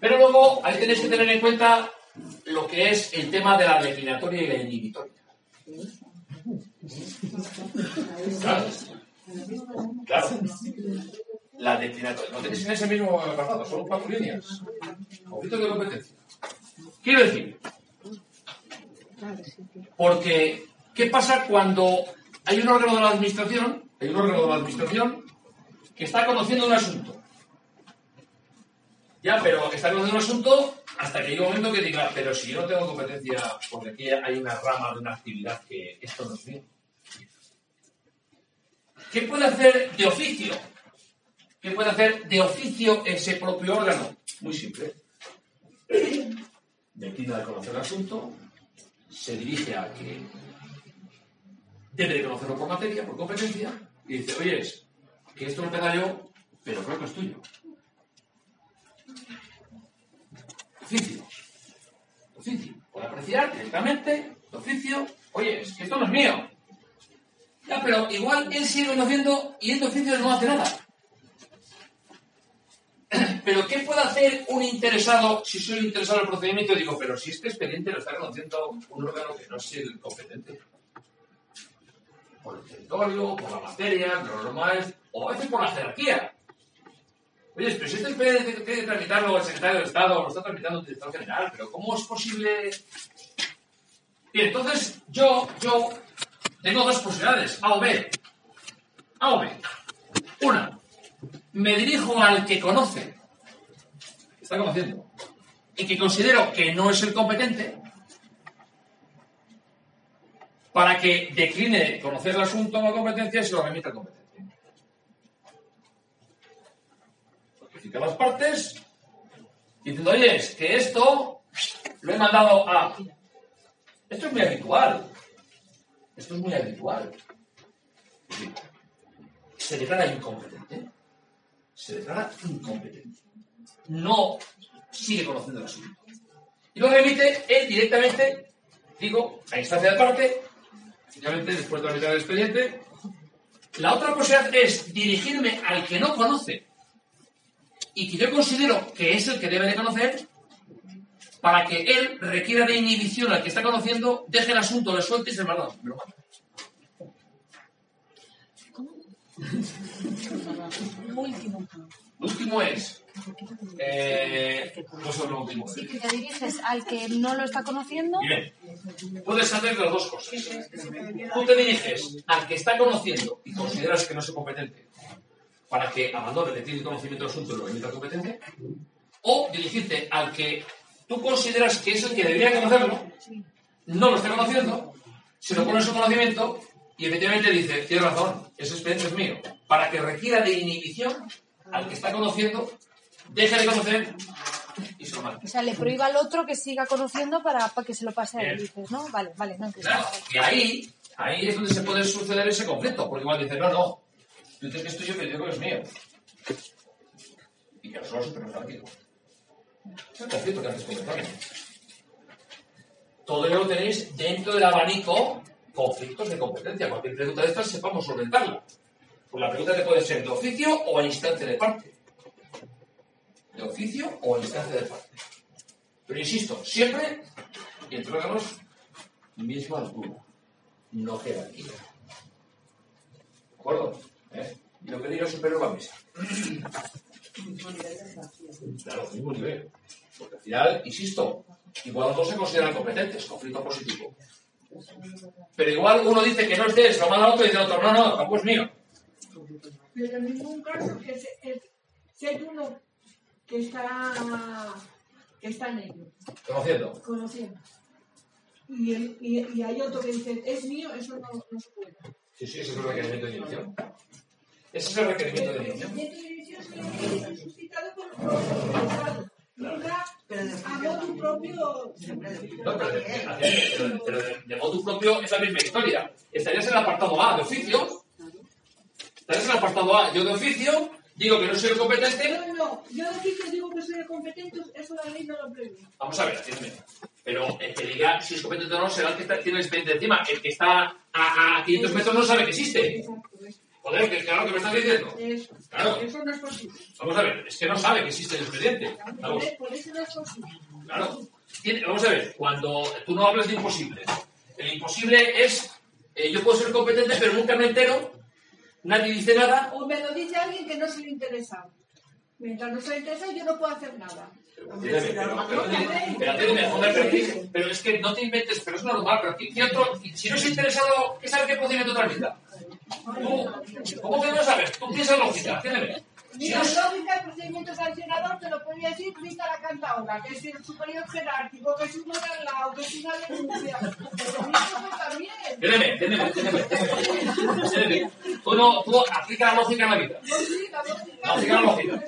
Pero luego ahí tenéis que tener en cuenta lo que es el tema de la declinatoria y la inhibitoria. Claro. Claro. La declinatoria. Lo tenéis en ese mismo apartado, son cuatro líneas. Conflictos de competencia. Quiero decir, porque, ¿qué pasa cuando hay un órgano de la administración, hay un órgano de la administración que está conociendo un asunto? Ya, pero está conociendo un asunto hasta que llega un momento que diga, pero si yo no tengo competencia, porque aquí hay una rama de una actividad que esto no es mío. ¿Qué puede hacer de oficio? ¿Qué puede hacer de oficio ese propio órgano? Muy simple. Declina de conocer el asunto, se dirige a que debe de conocerlo por materia, por competencia, y dice, oye, que esto lo empezado yo, pero creo que es tuyo. Oficio. Oficio. Por apreciar directamente, oficio, oye, que esto no es mío. Ya, pero igual él sigue conociendo y el de oficio no hace nada. Pero ¿qué puede hacer un interesado si soy interesado en el procedimiento? Digo, pero si este expediente lo está conociendo un órgano que no es el competente. por el territorio, por la materia, por los normales, o a veces por la jerarquía. Oye, pero si este expediente tiene que tramitarlo el secretario de Estado, lo está tramitando el director general, pero ¿cómo es posible? Y entonces yo, yo, tengo dos posibilidades, A o B. A o B. Una, me dirijo al que conoce, está conociendo, y que considero que no es el competente, para que decline conocer el asunto o la competencia y se lo remita al competente. Notifica las partes diciendo, oye, es que esto lo he mandado a... Esto es muy habitual. Esto es muy habitual. Se declara incompetente. Se declara incompetente. No sigue conociendo el asunto. Y lo remite él directamente, digo, a instancia de parte, finalmente, después de la mitad del expediente. La otra posibilidad es dirigirme al que no conoce y que yo considero que es el que debe de conocer para que él requiera de inhibición al que está conociendo, deje el asunto, le suelte y se manda. Último. Último es. Eh, pues es lo último. Sí, que te diriges al que no lo está conociendo. Bien, puedes hacer las dos cosas. Tú te diriges al que está conociendo y consideras que no es competente para que abandone, que tiene conocimiento del asunto y lo remita al competente, o dirigirte al que tú consideras que es el que debería conocerlo, no lo está conociendo, se lo pone en su conocimiento y efectivamente dice, tienes razón, ese expediente es mío, para que requiera de inhibición al que está conociendo, deje de conocer y se lo. O sea, le prohíba al otro que siga conociendo para, para que se lo pase a él, dices, ¿no? Vale, vale, no. Claro, y ahí, ahí es donde se puede suceder ese conflicto, porque igual dice, no, no, tú dices que es tuyo, pero yo digo que es mío. Y que no solo es súper tranquilo. Es el conflicto que el examen. Todo ello lo tenéis dentro del abanico conflictos de competencia. Cualquier pregunta de estas sepamos solventarla. Pues la pregunta te puede ser de oficio o a instancia de parte. De oficio o a instancia de parte. Pero insisto, siempre, y entre misma altura, no jerarquía. ¿De acuerdo? ¿Eh? Y lo que diga superior la mesa. Claro, mismo nivel. Porque al final, insisto, igual los dos se consideran competentes, conflicto positivo. Pero igual uno dice que no es de él, se lo manda otro y dice otro, no, no, tampoco es mío. Pero en ningún caso que se- el- si hay uno que está, que está en ello, Conociendo. conociendo, y, el- y, y hay otro que dice, es mío, eso no, no se puede. Sí, sí, ese es el requerimiento de inhibición. Ese es el requerimiento de El suscitado por el. Nunca tu propio... No, pero, de, pero- de, de motu propio es la misma historia. Estarías en el apartado A de oficio. Estarías en el apartado A. Yo de oficio digo que no soy el competente. No, no, yo aquí que digo que soy competente, eso la ley no lo prevé. Vamos a ver, atiéndeme. Pero el que diga si es competente o no será el que está- tiene el expediente encima. El que está a, a 500 metros no sabe que existe. Exacto. Joder, que claro que me estás diciendo. Eso, Claro. eso no es posible. Vamos a ver, es que no sabe que existe el expediente. Vamos, por eso no es posible. claro. Vamos a ver, cuando tú no hablas de imposible, el imposible es, eh, yo puedo ser competente, pero nunca me entero, nadie dice nada, O me lo dice alguien que no se le interesa. Mientras no se le interesa, yo no puedo hacer nada. Pero, es que no te inventes, pero es normal, pero ¿qué otro- si no es interesado, ¿qué sabe qué procedimiento tramita? Tú, ¿cómo que no sabes? Tú piensas lógica, atiéndeme. Si Mira, no es- lógica, el procedimiento sancionador te lo podría decir Rita la cantadora, que es el superior jerárquico, que es uno de al lado, que es una denuncia. Atiéndeme, atiéndeme. Atiéndeme. Tú, no, tú aplica la lógica en la vida. Lógica. La lógica.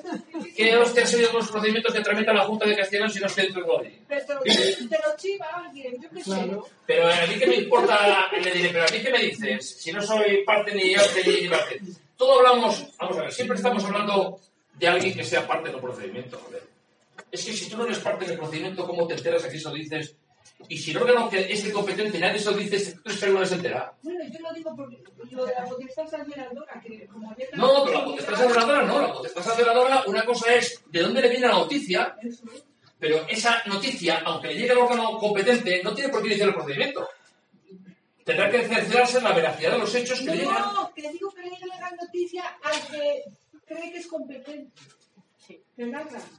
¿Qué hostia han sido los procedimientos que tramita la Junta de Castellón si no estoy dentro de la Pero te lo chiva alguien, yo qué sé. Pero a mí que me importa, le diré, pero a mí que me dices, si no soy parte ni yo ni parte. Todo hablamos, vamos a ver, siempre estamos hablando de alguien que sea parte del procedimiento, joder. Es que si tú no eres parte del procedimiento, ¿cómo te enteras a que eso dices? Y si el órgano que es el competente nadie se lo dice, tú eres no se entera. Bueno, yo lo digo porque lo de la potestad sancionadora, que como ayer No, pero la potestad sancionadora no, la potestad sancionadora, una cosa es de dónde le viene la noticia, pero esa noticia, aunque le llegue al órgano competente, no tiene por qué iniciar el procedimiento. Tendrá que cerciorarse en la veracidad de los hechos que No, le llegan. no, que digo que le llegue la noticia al que cree que es competente.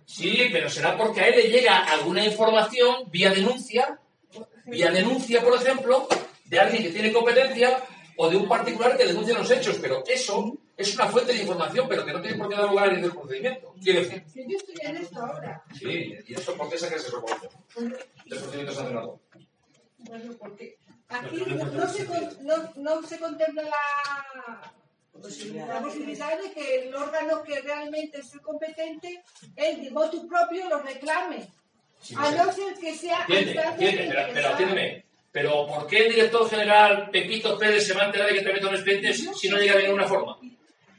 Sí, pero será porque a él le llega alguna información vía denuncia, vía denuncia, por ejemplo, de alguien que tiene competencia o de un particular que denuncia los hechos, pero eso es una fuente de información, pero que no tiene por qué dar lugar en el procedimiento. Quiere decir, Que yo estoy en esto ahora. sí, ¿y eso por qué sacas ese reporte? De procedimiento sancionador. Bueno, porque aquí no, no se, con- no, no se contempla la, la posibilidad de que el órgano que realmente es el competente, él de motu propio lo reclame. Sí, A no ser que sea Atiende, instancia atiende, pero, pero atiéndeme. Pero ¿por qué el director general Pepito Pérez se va a enterar de que te meto un expediente si si no llega de ninguna forma?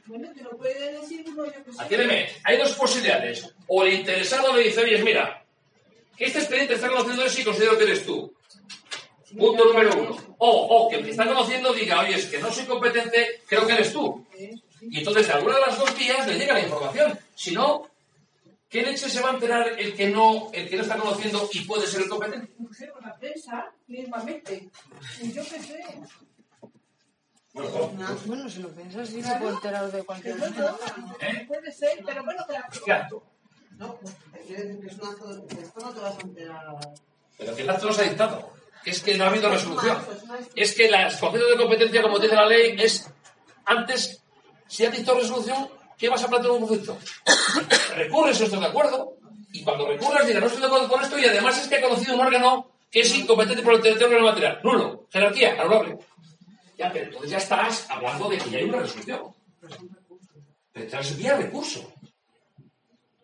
Bueno, te lo puede decir uno, yo que sé. Atiéndeme, hay dos posibilidades. O el interesado le dice, oye, mira, que este expediente está conociendo eso y considero que eres tú. Punto número uno. O, o que el que está conociendo diga, oye, es que no soy competente, creo que eres tú. Y entonces de alguna de las dos vías le llega la información. Si no, ¿qué leche se va a enterar el que no, el que no está conociendo y puede ser el competente? No sé, con la prensa, mismamente. Yo qué sé. Bueno, si lo piensas, sí se puede enterar de cualquier cosa. ¿Eh? puede ser, pero bueno, que la ¿Qué acto? No, pues, quiere decir que es un acto de esto no te vas a enterar. Pero que el acto no se ha dictado. Es que no ha habido resolución. Es que las conceptos de competencia, como dice la ley, es antes, si has dictado resolución, ¿qué vas a plantear un conflicto? Recurres o estás de acuerdo, y cuando recurras digas, no estoy de acuerdo con esto, y además es que ha conocido un órgano que es incompetente por el territorio material. Nulo. Jerarquía, anulable. Ya, pero entonces ya estás hablando de que ya hay una resolución. Tendrás vía recurso.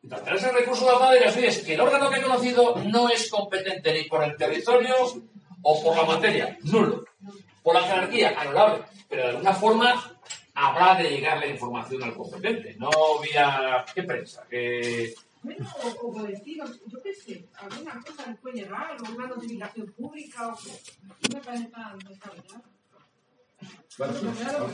Plantearás el recurso de la manera es que el órgano que he conocido no es competente ni por el territorio o por la materia, nulo. Por la jerarquía, anulable. Pero de alguna forma habrá de llegar la información al competente, no vía... ¿Qué prensa? Que... Bueno, o, o por decir, yo qué sé, alguna cosa le puede llegar, o una notificación pública, o no me parece tan descabellado.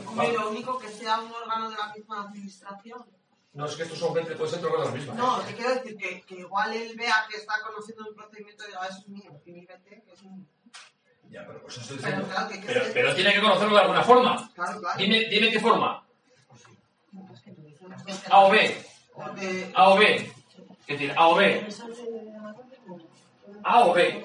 Hombre, lo único que sea un órgano de la misma administración. No, es que estos son 20, puede ser todas las mismas. No, te quiero decir que, que igual él vea que está conociendo un procedimiento y diga, "Ah, eso es mío, y mi vete, que es un... Ya, pero pues claro, que tiene que conocerlo de alguna forma. Claro, claro. Dime, dime qué forma. A o B. A o B. Es decir, A o B. A o B.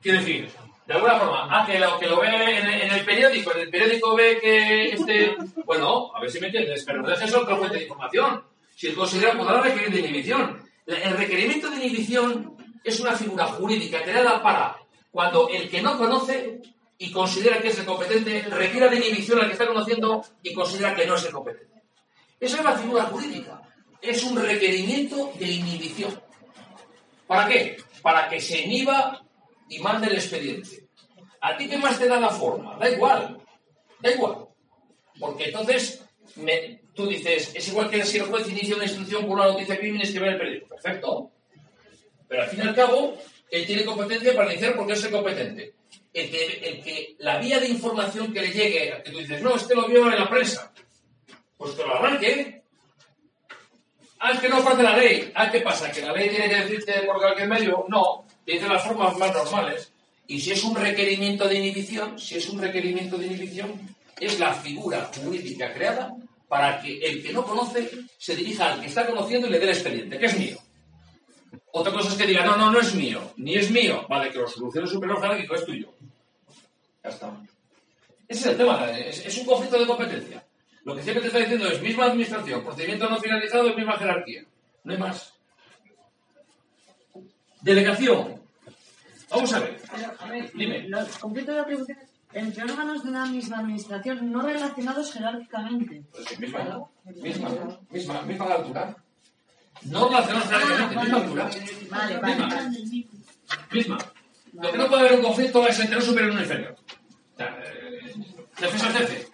Quiero decir, de alguna forma, ah, que lo, que lo ve en, el- en el periódico, en el periódico ve que este. Bueno, a ver si me entiendes, pero no dejes otra fuente de información. Si él considera, podrá requerir de inhibición. El requerimiento de inhibición es una figura jurídica creada para cuando el que no conoce y considera que es el competente requiera de inhibición al que está conociendo y considera que no es el competente. Esa es la figura jurídica. Es un requerimiento de inhibición. ¿Para qué? Para que se inhiba y mande el expediente. ¿A ti qué más te da la forma? Da igual. Da igual. Porque entonces me- tú dices, es igual que si el juez inicia una instrucción por una noticia de crímenes que ve el periódico. Perfecto. Pero al fin y al cabo, él tiene competencia para iniciar porque es el competente. El que, que la vía de información que le llegue, que tú dices, no, este lo vio en la prensa, pues que lo arranque. Ah, es que no parte la ley. Ah, ¿qué pasa? ¿Que la ley tiene que decirte por cualquier medio? No, dice las formas más normales. Y si es un requerimiento de inhibición, si es un requerimiento de inhibición, es la figura jurídica creada para que el que no conoce se dirija al que está conociendo y le dé el expediente, que es mío. Otra cosa es que diga, no, no, no es mío, ni es mío. Vale, que lo solucione el superior jerárquico, es tuyo. Ya está. Ese es el tema, es, es un conflicto de competencia. Lo que siempre te está diciendo es misma administración, procedimiento no finalizado, misma jerarquía. No hay más. Delegación. Vamos a ver. A ver, Dime. lo completo de la pregunta es entre órganos de una misma administración no relacionados jerárquicamente. Pues misma, misma, misma, misma altura. No relacionados jerárquicamente, misma altura. Vale, vale. Misma. Lo que no puede haber un conflicto es entre un superior y un inferior. O sea, eh, defensa jefe.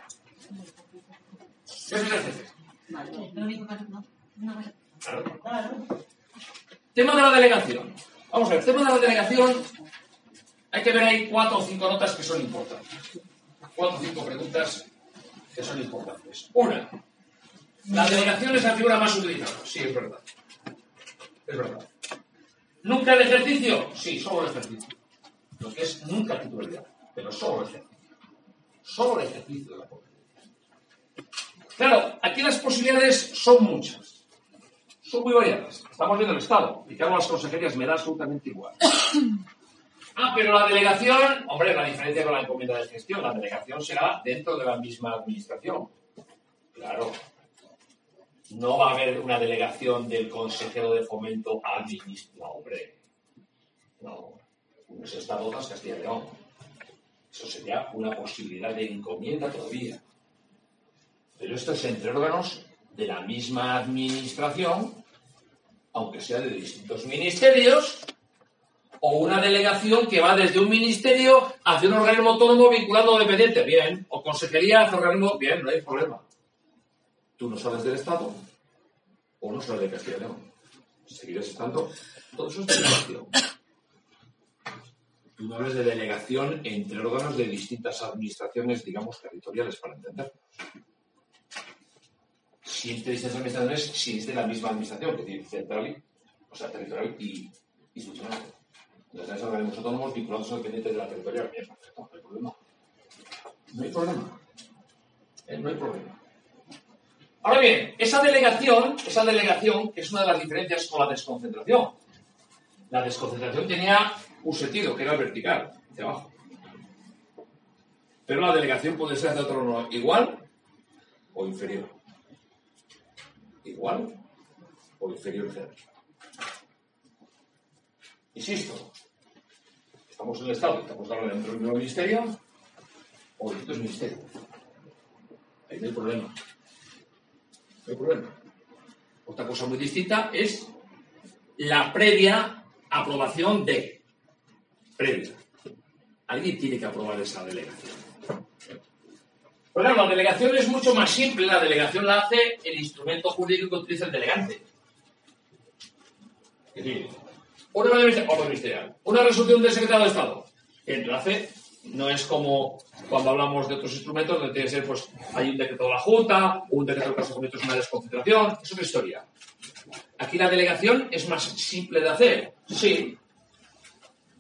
Defensa al jefe. Claro. Tema de la delegación. Vamos a ver, tema de la delegación. Hay que ver ahí cuatro o cinco notas que son importantes. Cuatro o cinco preguntas que son importantes. Una, la delegación es la figura más utilizada. Sí, es verdad. Es verdad. ¿Nunca el ejercicio? Sí, solo el ejercicio. lo que es nunca titularidad, pero solo el ejercicio. Solo el ejercicio de la competencia. Claro, aquí las posibilidades son muchas. Son muy variadas. Estamos viendo el Estado. Y hago las consejerías me da absolutamente igual. Ah, pero la delegación, hombre, la diferencia con la encomienda de gestión, la delegación será dentro de la misma administración. Claro. No va a haber una delegación del consejero de fomento al ministro. No, hombre. No. No es Estado tras Castilla y León. Eso sería una posibilidad de encomienda todavía. Pero esto es entre órganos de la misma administración, aunque sea de distintos ministerios, o una delegación que va desde un ministerio hacia un organismo autónomo vinculado o dependiente, bien, o consejería hacia organismo, bien, no hay problema. Tú no sales del Estado o no sales de Castilla y León. Seguirás estando, todo eso es delegación. Tú no hablas de delegación entre órganos de distintas administraciones, digamos, territoriales, para entendernos. Si entre distintas administraciones, si es de la misma administración, que tiene central, y- o sea, territorial y institucional. Entonces, organismos autónomos vinculados al dependiente de la territorial. Bien, perfecto, no hay problema. No hay problema. Eh, No hay problema. Ahora bien, esa delegación, esa delegación, es una de las diferencias con la desconcentración. La desconcentración tenía un sentido, que era vertical, hacia abajo. Pero la delegación puede ser hacia otro lado igual o inferior. Igual o inferior jerarquía. Insisto, estamos en el Estado, estamos hablando dentro del mismo ministerio o distintos ministerios. Ahí no hay problema. Otra cosa muy distinta es la previa aprobación de. Previa. Alguien tiene que aprobar esa delegación. Pues claro, la delegación es mucho más simple. La delegación la hace el instrumento jurídico que utiliza el delegante. Es decir, una ministerial, una resolución del secretario de Estado. El lo hace no es como cuando hablamos de otros instrumentos, donde tiene que ser, pues, hay un decreto de la Junta, un decreto de caso concreto es una desconcentración, es otra historia. Aquí la delegación es más simple de hacer, sí,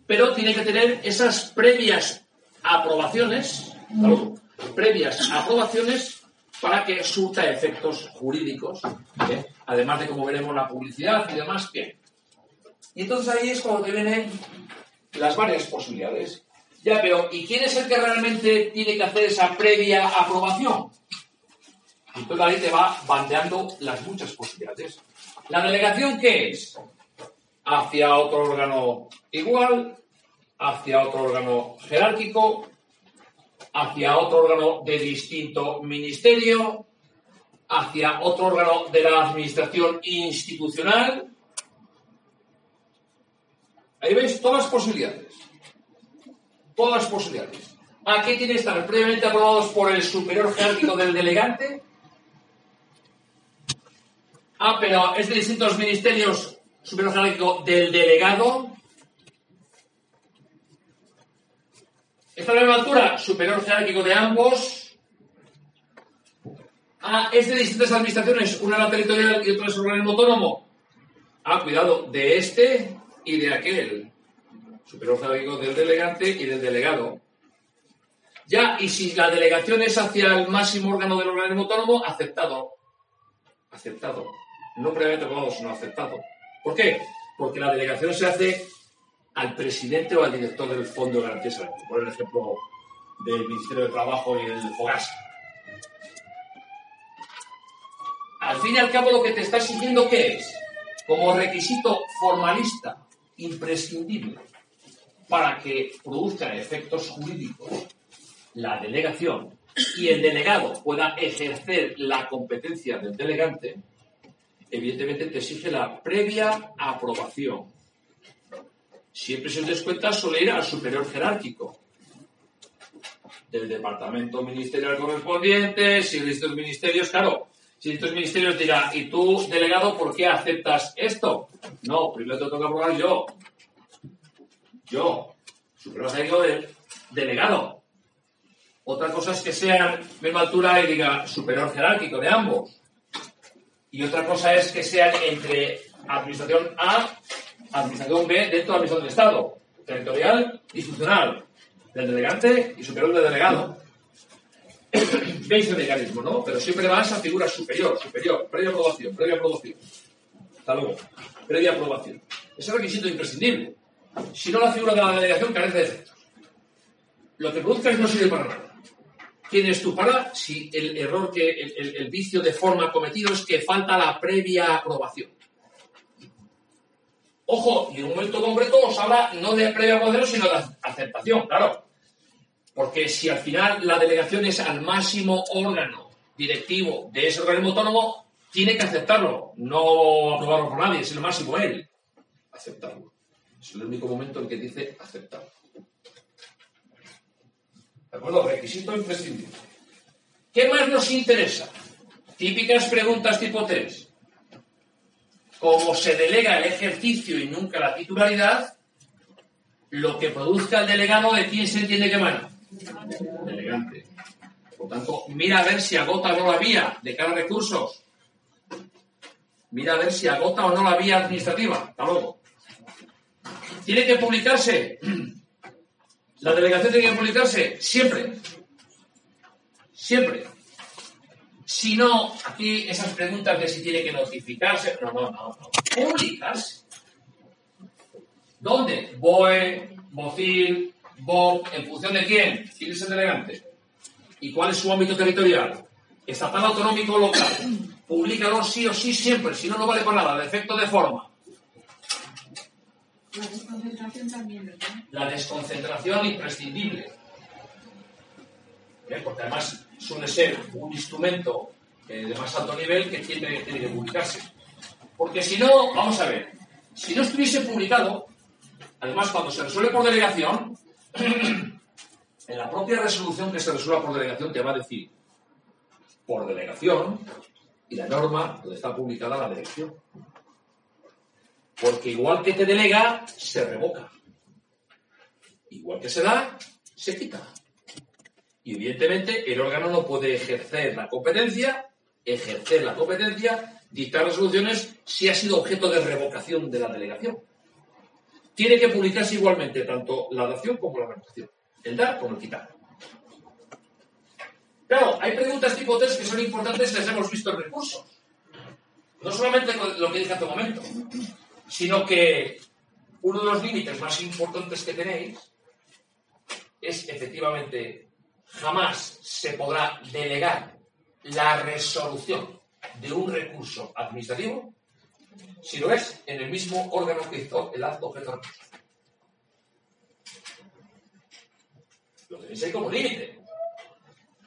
pero tiene que tener esas previas aprobaciones, previas aprobaciones para que surta efectos jurídicos, ¿eh? además de como veremos la publicidad y demás, bien. Y entonces ahí es cuando te vienen las varias posibilidades. Ya, pero ¿y quién es el que realmente tiene que hacer esa previa aprobación? Y entonces ahí te va bandeando las muchas posibilidades. ¿La delegación qué es? Hacia otro órgano igual, hacia otro órgano jerárquico, hacia otro órgano de distinto ministerio, hacia otro órgano de la administración institucional. Ahí veis todas las posibilidades. Todas las posibilidades. ¿A qué tienen que estar previamente aprobados por el superior jerárquico del delegante? Ah, pero es de distintos ministerios superior jerárquico del delegado. ¿Está a la misma altura? Superior jerárquico de ambos. Ah, es de distintas administraciones, una la territorial y otra es organismo autónomo. Ah, cuidado, de este y de aquel. Superior jerárquico del delegante y del delegado. Ya, y si la delegación es hacia el máximo órgano del organismo autónomo, aceptado. Aceptado. No previamente aprobado, sino aceptado. ¿Por qué? Porque la delegación se hace al presidente o al director del Fondo de Garantía Salarial. Por el ejemplo del Ministerio de Trabajo y el FOGAS. Al fin y al cabo, lo que te está exigiendo, ¿qué es? Como requisito formalista imprescindible para que produzca efectos jurídicos la delegación y el delegado pueda ejercer la competencia del delegante, evidentemente te exige la previa aprobación. Siempre se os des cuenta suele ir al superior jerárquico del departamento ministerial correspondiente, si distintos ministerios, claro, si distintos ministerios dirán, ¿y tú, delegado, por qué aceptas esto? No, primero te que aprobar yo. Yo, superior jerárquico del delegado. Otra cosa es que sean misma altura y diga superior jerárquico de ambos. Y otra cosa es que sean entre administración A, administración B, dentro de la administración del Estado. territorial y funcional del delegante y superior del delegado. Veis el mecanismo, ¿no? Pero siempre va a figura superior, superior, previa aprobación, previa aprobación. Hasta luego. Previa aprobación. Ese requisito imprescindible. Si no, la figura de la delegación carece de efectos. Lo que produzcas no sirve para nada. ¿Quién es tú para? Si el error que, el, el- el vicio de forma cometido es que falta la previa aprobación. Ojo, y en un momento concreto os habla no de previa aprobación, sino de aceptación, claro. Porque si al final la delegación es al máximo órgano directivo de ese organismo autónomo, tiene que aceptarlo, no aprobarlo por nadie, es el máximo él. Aceptarlo. Es el único momento en que dice aceptarlo. ¿De acuerdo? Requisito imprescindible. ¿Qué más nos interesa? Típicas preguntas tipo test. Como se delega el ejercicio y nunca la titularidad, lo que produzca el delegado de quién se entiende que emana. Delegante. Por tanto, mira a ver si agota o no la vía de cada recurso. Mira a ver si agota o no la vía administrativa. Hasta luego. Tiene que publicarse. La delegación tiene que publicarse siempre. Siempre. Si no, aquí esas preguntas de si tiene que notificarse. No, no, no. no. Publicarse. ¿Dónde? BOE, BOCIL, BOC, ¿en función de quién? ¿Quién es el delegante? ¿Y cuál es su ámbito territorial? Estatal, autonómico o local. Publícalo sí o sí siempre, si no, no vale para nada, de efecto de forma. La desconcentración también, ¿verdad? La desconcentración imprescindible. Porque además suele ser un instrumento eh, de más alto nivel que tiene, que publicarse. Porque si no, vamos a ver, si no estuviese publicado, además cuando se resuelve por delegación, en la propia resolución que se resuelva por delegación te va a decir por delegación y la norma donde está publicada la delegación. Porque igual que te delega, se revoca. Igual que se da, se quita. Y evidentemente el órgano no puede ejercer la competencia, ejercer la competencia, dictar resoluciones si ha sido objeto de revocación de la delegación. Tiene que publicarse igualmente tanto la dación como la revocación. El dar como el quitar. Claro, hay preguntas tipo test que son importantes y las hemos visto en recursos. No solamente lo que dije hace un momento, sino que uno de los límites más importantes que tenéis es efectivamente jamás se podrá delegar la resolución de un recurso administrativo si lo es en el mismo órgano que hizo el acto objeto. Lo tenéis ahí como límite.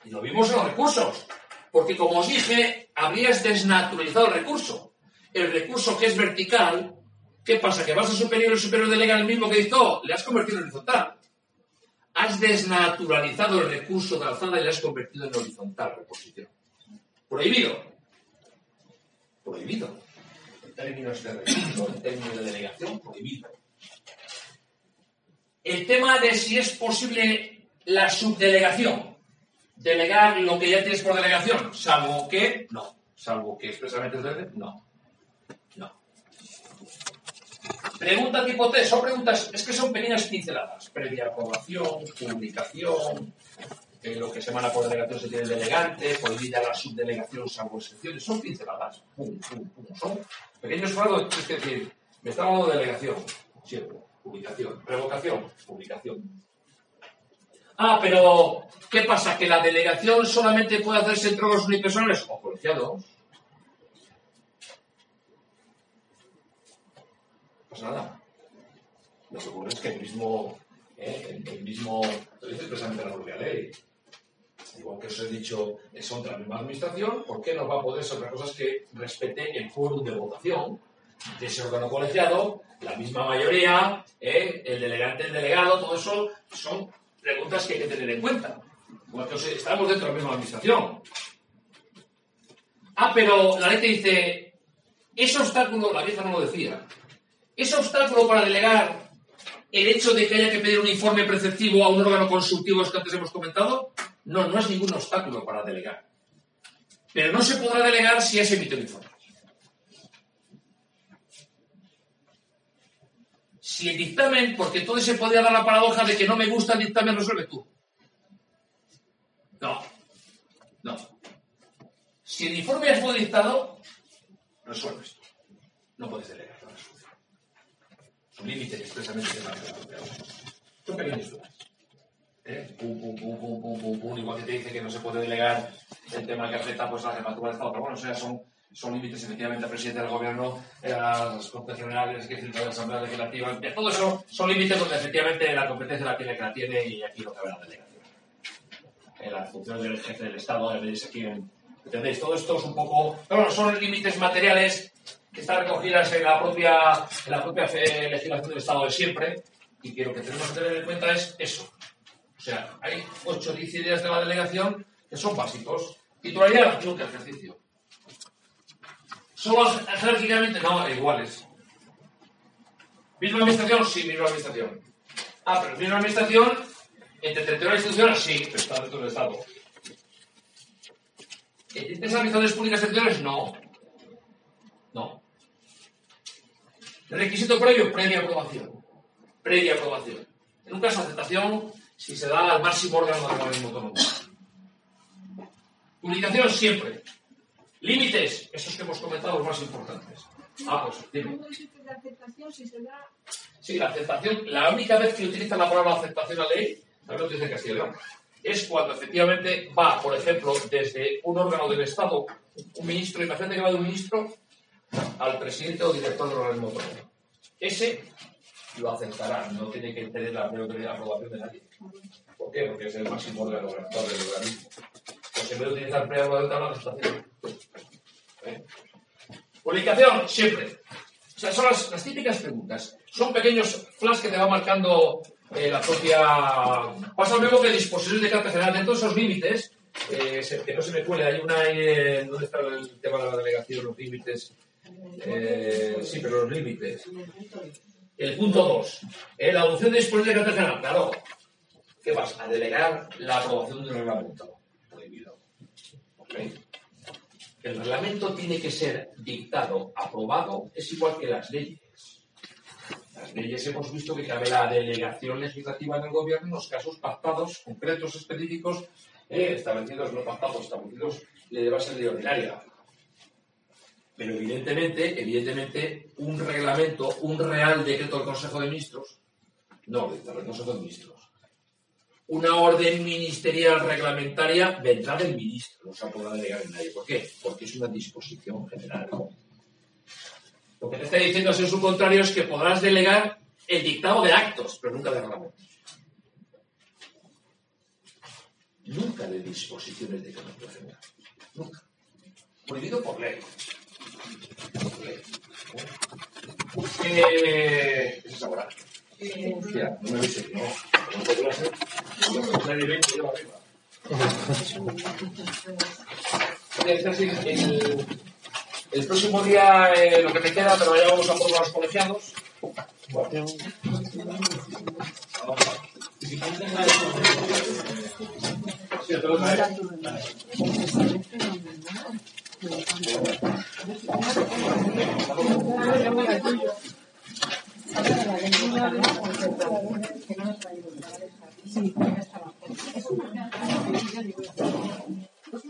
Y lo vimos en los recursos. Porque como os dije, habrías desnaturalizado el recurso. El recurso que es vertical, ¿qué pasa? ¿Que vas a superior y superior delega el mismo que hizo? Le has convertido en horizontal. Has desnaturalizado el recurso de alzada y le has convertido en horizontal reposición. Prohibido. Prohibido. En términos de recurso, en términos de delegación, prohibido. El tema de si es posible la subdelegación. Delegar lo que ya tienes por delegación, salvo que no. Salvo que expresamente no. No. Pregunta tipo T, son preguntas, es que son pequeñas pinceladas. Previa aprobación, publicación, eh, lo que se emana por delegación se tiene el delegante, prohibida la subdelegación salvo excepciones, son pinceladas. Pum, pum, pum. Son pequeños frados, es decir, me está de delegación, siempre, publicación, revocación, publicación. Ah, pero ¿qué pasa? ¿Que la delegación solamente puede hacerse entre los unipersonales o colegiados? Nada. Lo que ocurre es que el mismo, eh, el mismo, lo dice expresamente la propia ley. Igual que os he dicho, de la misma administración, ¿por qué no va a poder ser otra cosa que respete el quórum de votación de ese órgano colegiado, la misma mayoría, eh, el delegante, el delegado, todo eso son preguntas que hay que tener en cuenta. Igual que os estamos dentro de la misma administración. Ah, pero la ley te dice, ese obstáculo, la vieja no lo decía, ese obstáculo para delegar el hecho de que haya que pedir un informe preceptivo a un órgano consultivo que antes hemos comentado, no, no es ningún obstáculo para delegar. Pero no se podrá delegar si ya se emite un informe. Si el dictamen, porque entonces se podría dar la paradoja de que no me gusta el dictamen, resuelve tú. No, no. Si el informe fue dictado, resuelves tú. No puedes delegar. Son límites expresamente de la Son pequeños dudas. ¿Eh? Pum, pum, pum, pum, pum, pum, pum, igual que te dice que no se puede delegar el tema que afecta pues, a la jefatura de Estado. Pero bueno, o sea, son, son límites efectivamente al presidente del gobierno, eh, a las Cortes Generales, que es la Asamblea Legislativa. Todo eso son límites donde efectivamente la competencia la tiene que la tiene y aquí no cabe la delegación. Eh, las funciones del jefe del Estado, de se quieren. ¿Entendéis? Todo esto es un poco. Pero bueno, son límites materiales que están recogidas en la propia, en la propia legislación del Estado de siempre y que lo que tenemos que tener en cuenta es eso. O sea, hay 8 o 10 ideas de la delegación que son básicos. Titularidad, nunca ejercicio. Solo jer- jerárquicamente, no, iguales. ¿Misma administración? Sí, misma administración. Ah, pero misma administración, entre territorios e instituciones, sí, pero está dentro del Estado. ¿Existentes administraciones públicas territoriales? No. No. Requisito previo, previa aprobación. Previa aprobación. En un caso, aceptación si se da al máximo órgano del organismo autónomo. Publicación siempre. Límites, esos que hemos comentado, los más importantes. Ah, pues dime. ¿Cómo existe la aceptación si se da Sí, la aceptación, la única vez que utiliza la palabra aceptación a ley, también lo en Castilla León, es cuando efectivamente va, por ejemplo, desde un órgano del Estado, un ministro, imagínate que va de un ministro al presidente o director del organismo autónomo. Ese lo aceptará, no tiene que tener la aprobación de nadie. ¿Por qué? Porque es el máximo órgano del organismo. Pues en vez de utilizar previa aprobación, la aceptación. ¿Eh? Publicación, siempre. O sea, son las, las típicas preguntas. Son pequeños flash que te va marcando eh, la propia... Pasa lo mismo que disposiciones de carácter general. Dentro de esos límites, eh, se- que no se me cuele, hay una... ¿Dónde está el tema de la delegación, los límites? Eh, sí, pero los límites. El punto 2. la adopción de disposiciones de carácter general. Claro. ¿Qué vas? A delegar la aprobación de un reglamento. Prohibido. El reglamento tiene que ser dictado, aprobado, es igual que las leyes. Las leyes hemos visto que cabe la delegación legislativa en el gobierno en los casos pactados, concretos, específicos, eh, establecidos, no pactados, establecidos de base ley ordinaria. Pero evidentemente, evidentemente, un reglamento, un real decreto del Consejo de Ministros, no, del Consejo de Ministros, una orden ministerial reglamentaria vendrá del ministro, no se podrá delegar en nadie. ¿Por qué? Porque es una disposición general. Lo que te está diciendo en su contrario es que podrás delegar el dictado de actos, pero nunca de reglamentos. Nunca de disposiciones de carácter general. Nunca. Prohibido por ley. Por ley. ¿Qué es ahora? Hostia, no me dice que no. No podrá ser. Yo me pondré de 20 yo arriba. Oye, es el, próximo día eh, lo que me queda, pero ya vamos a por los colegiados. Sí.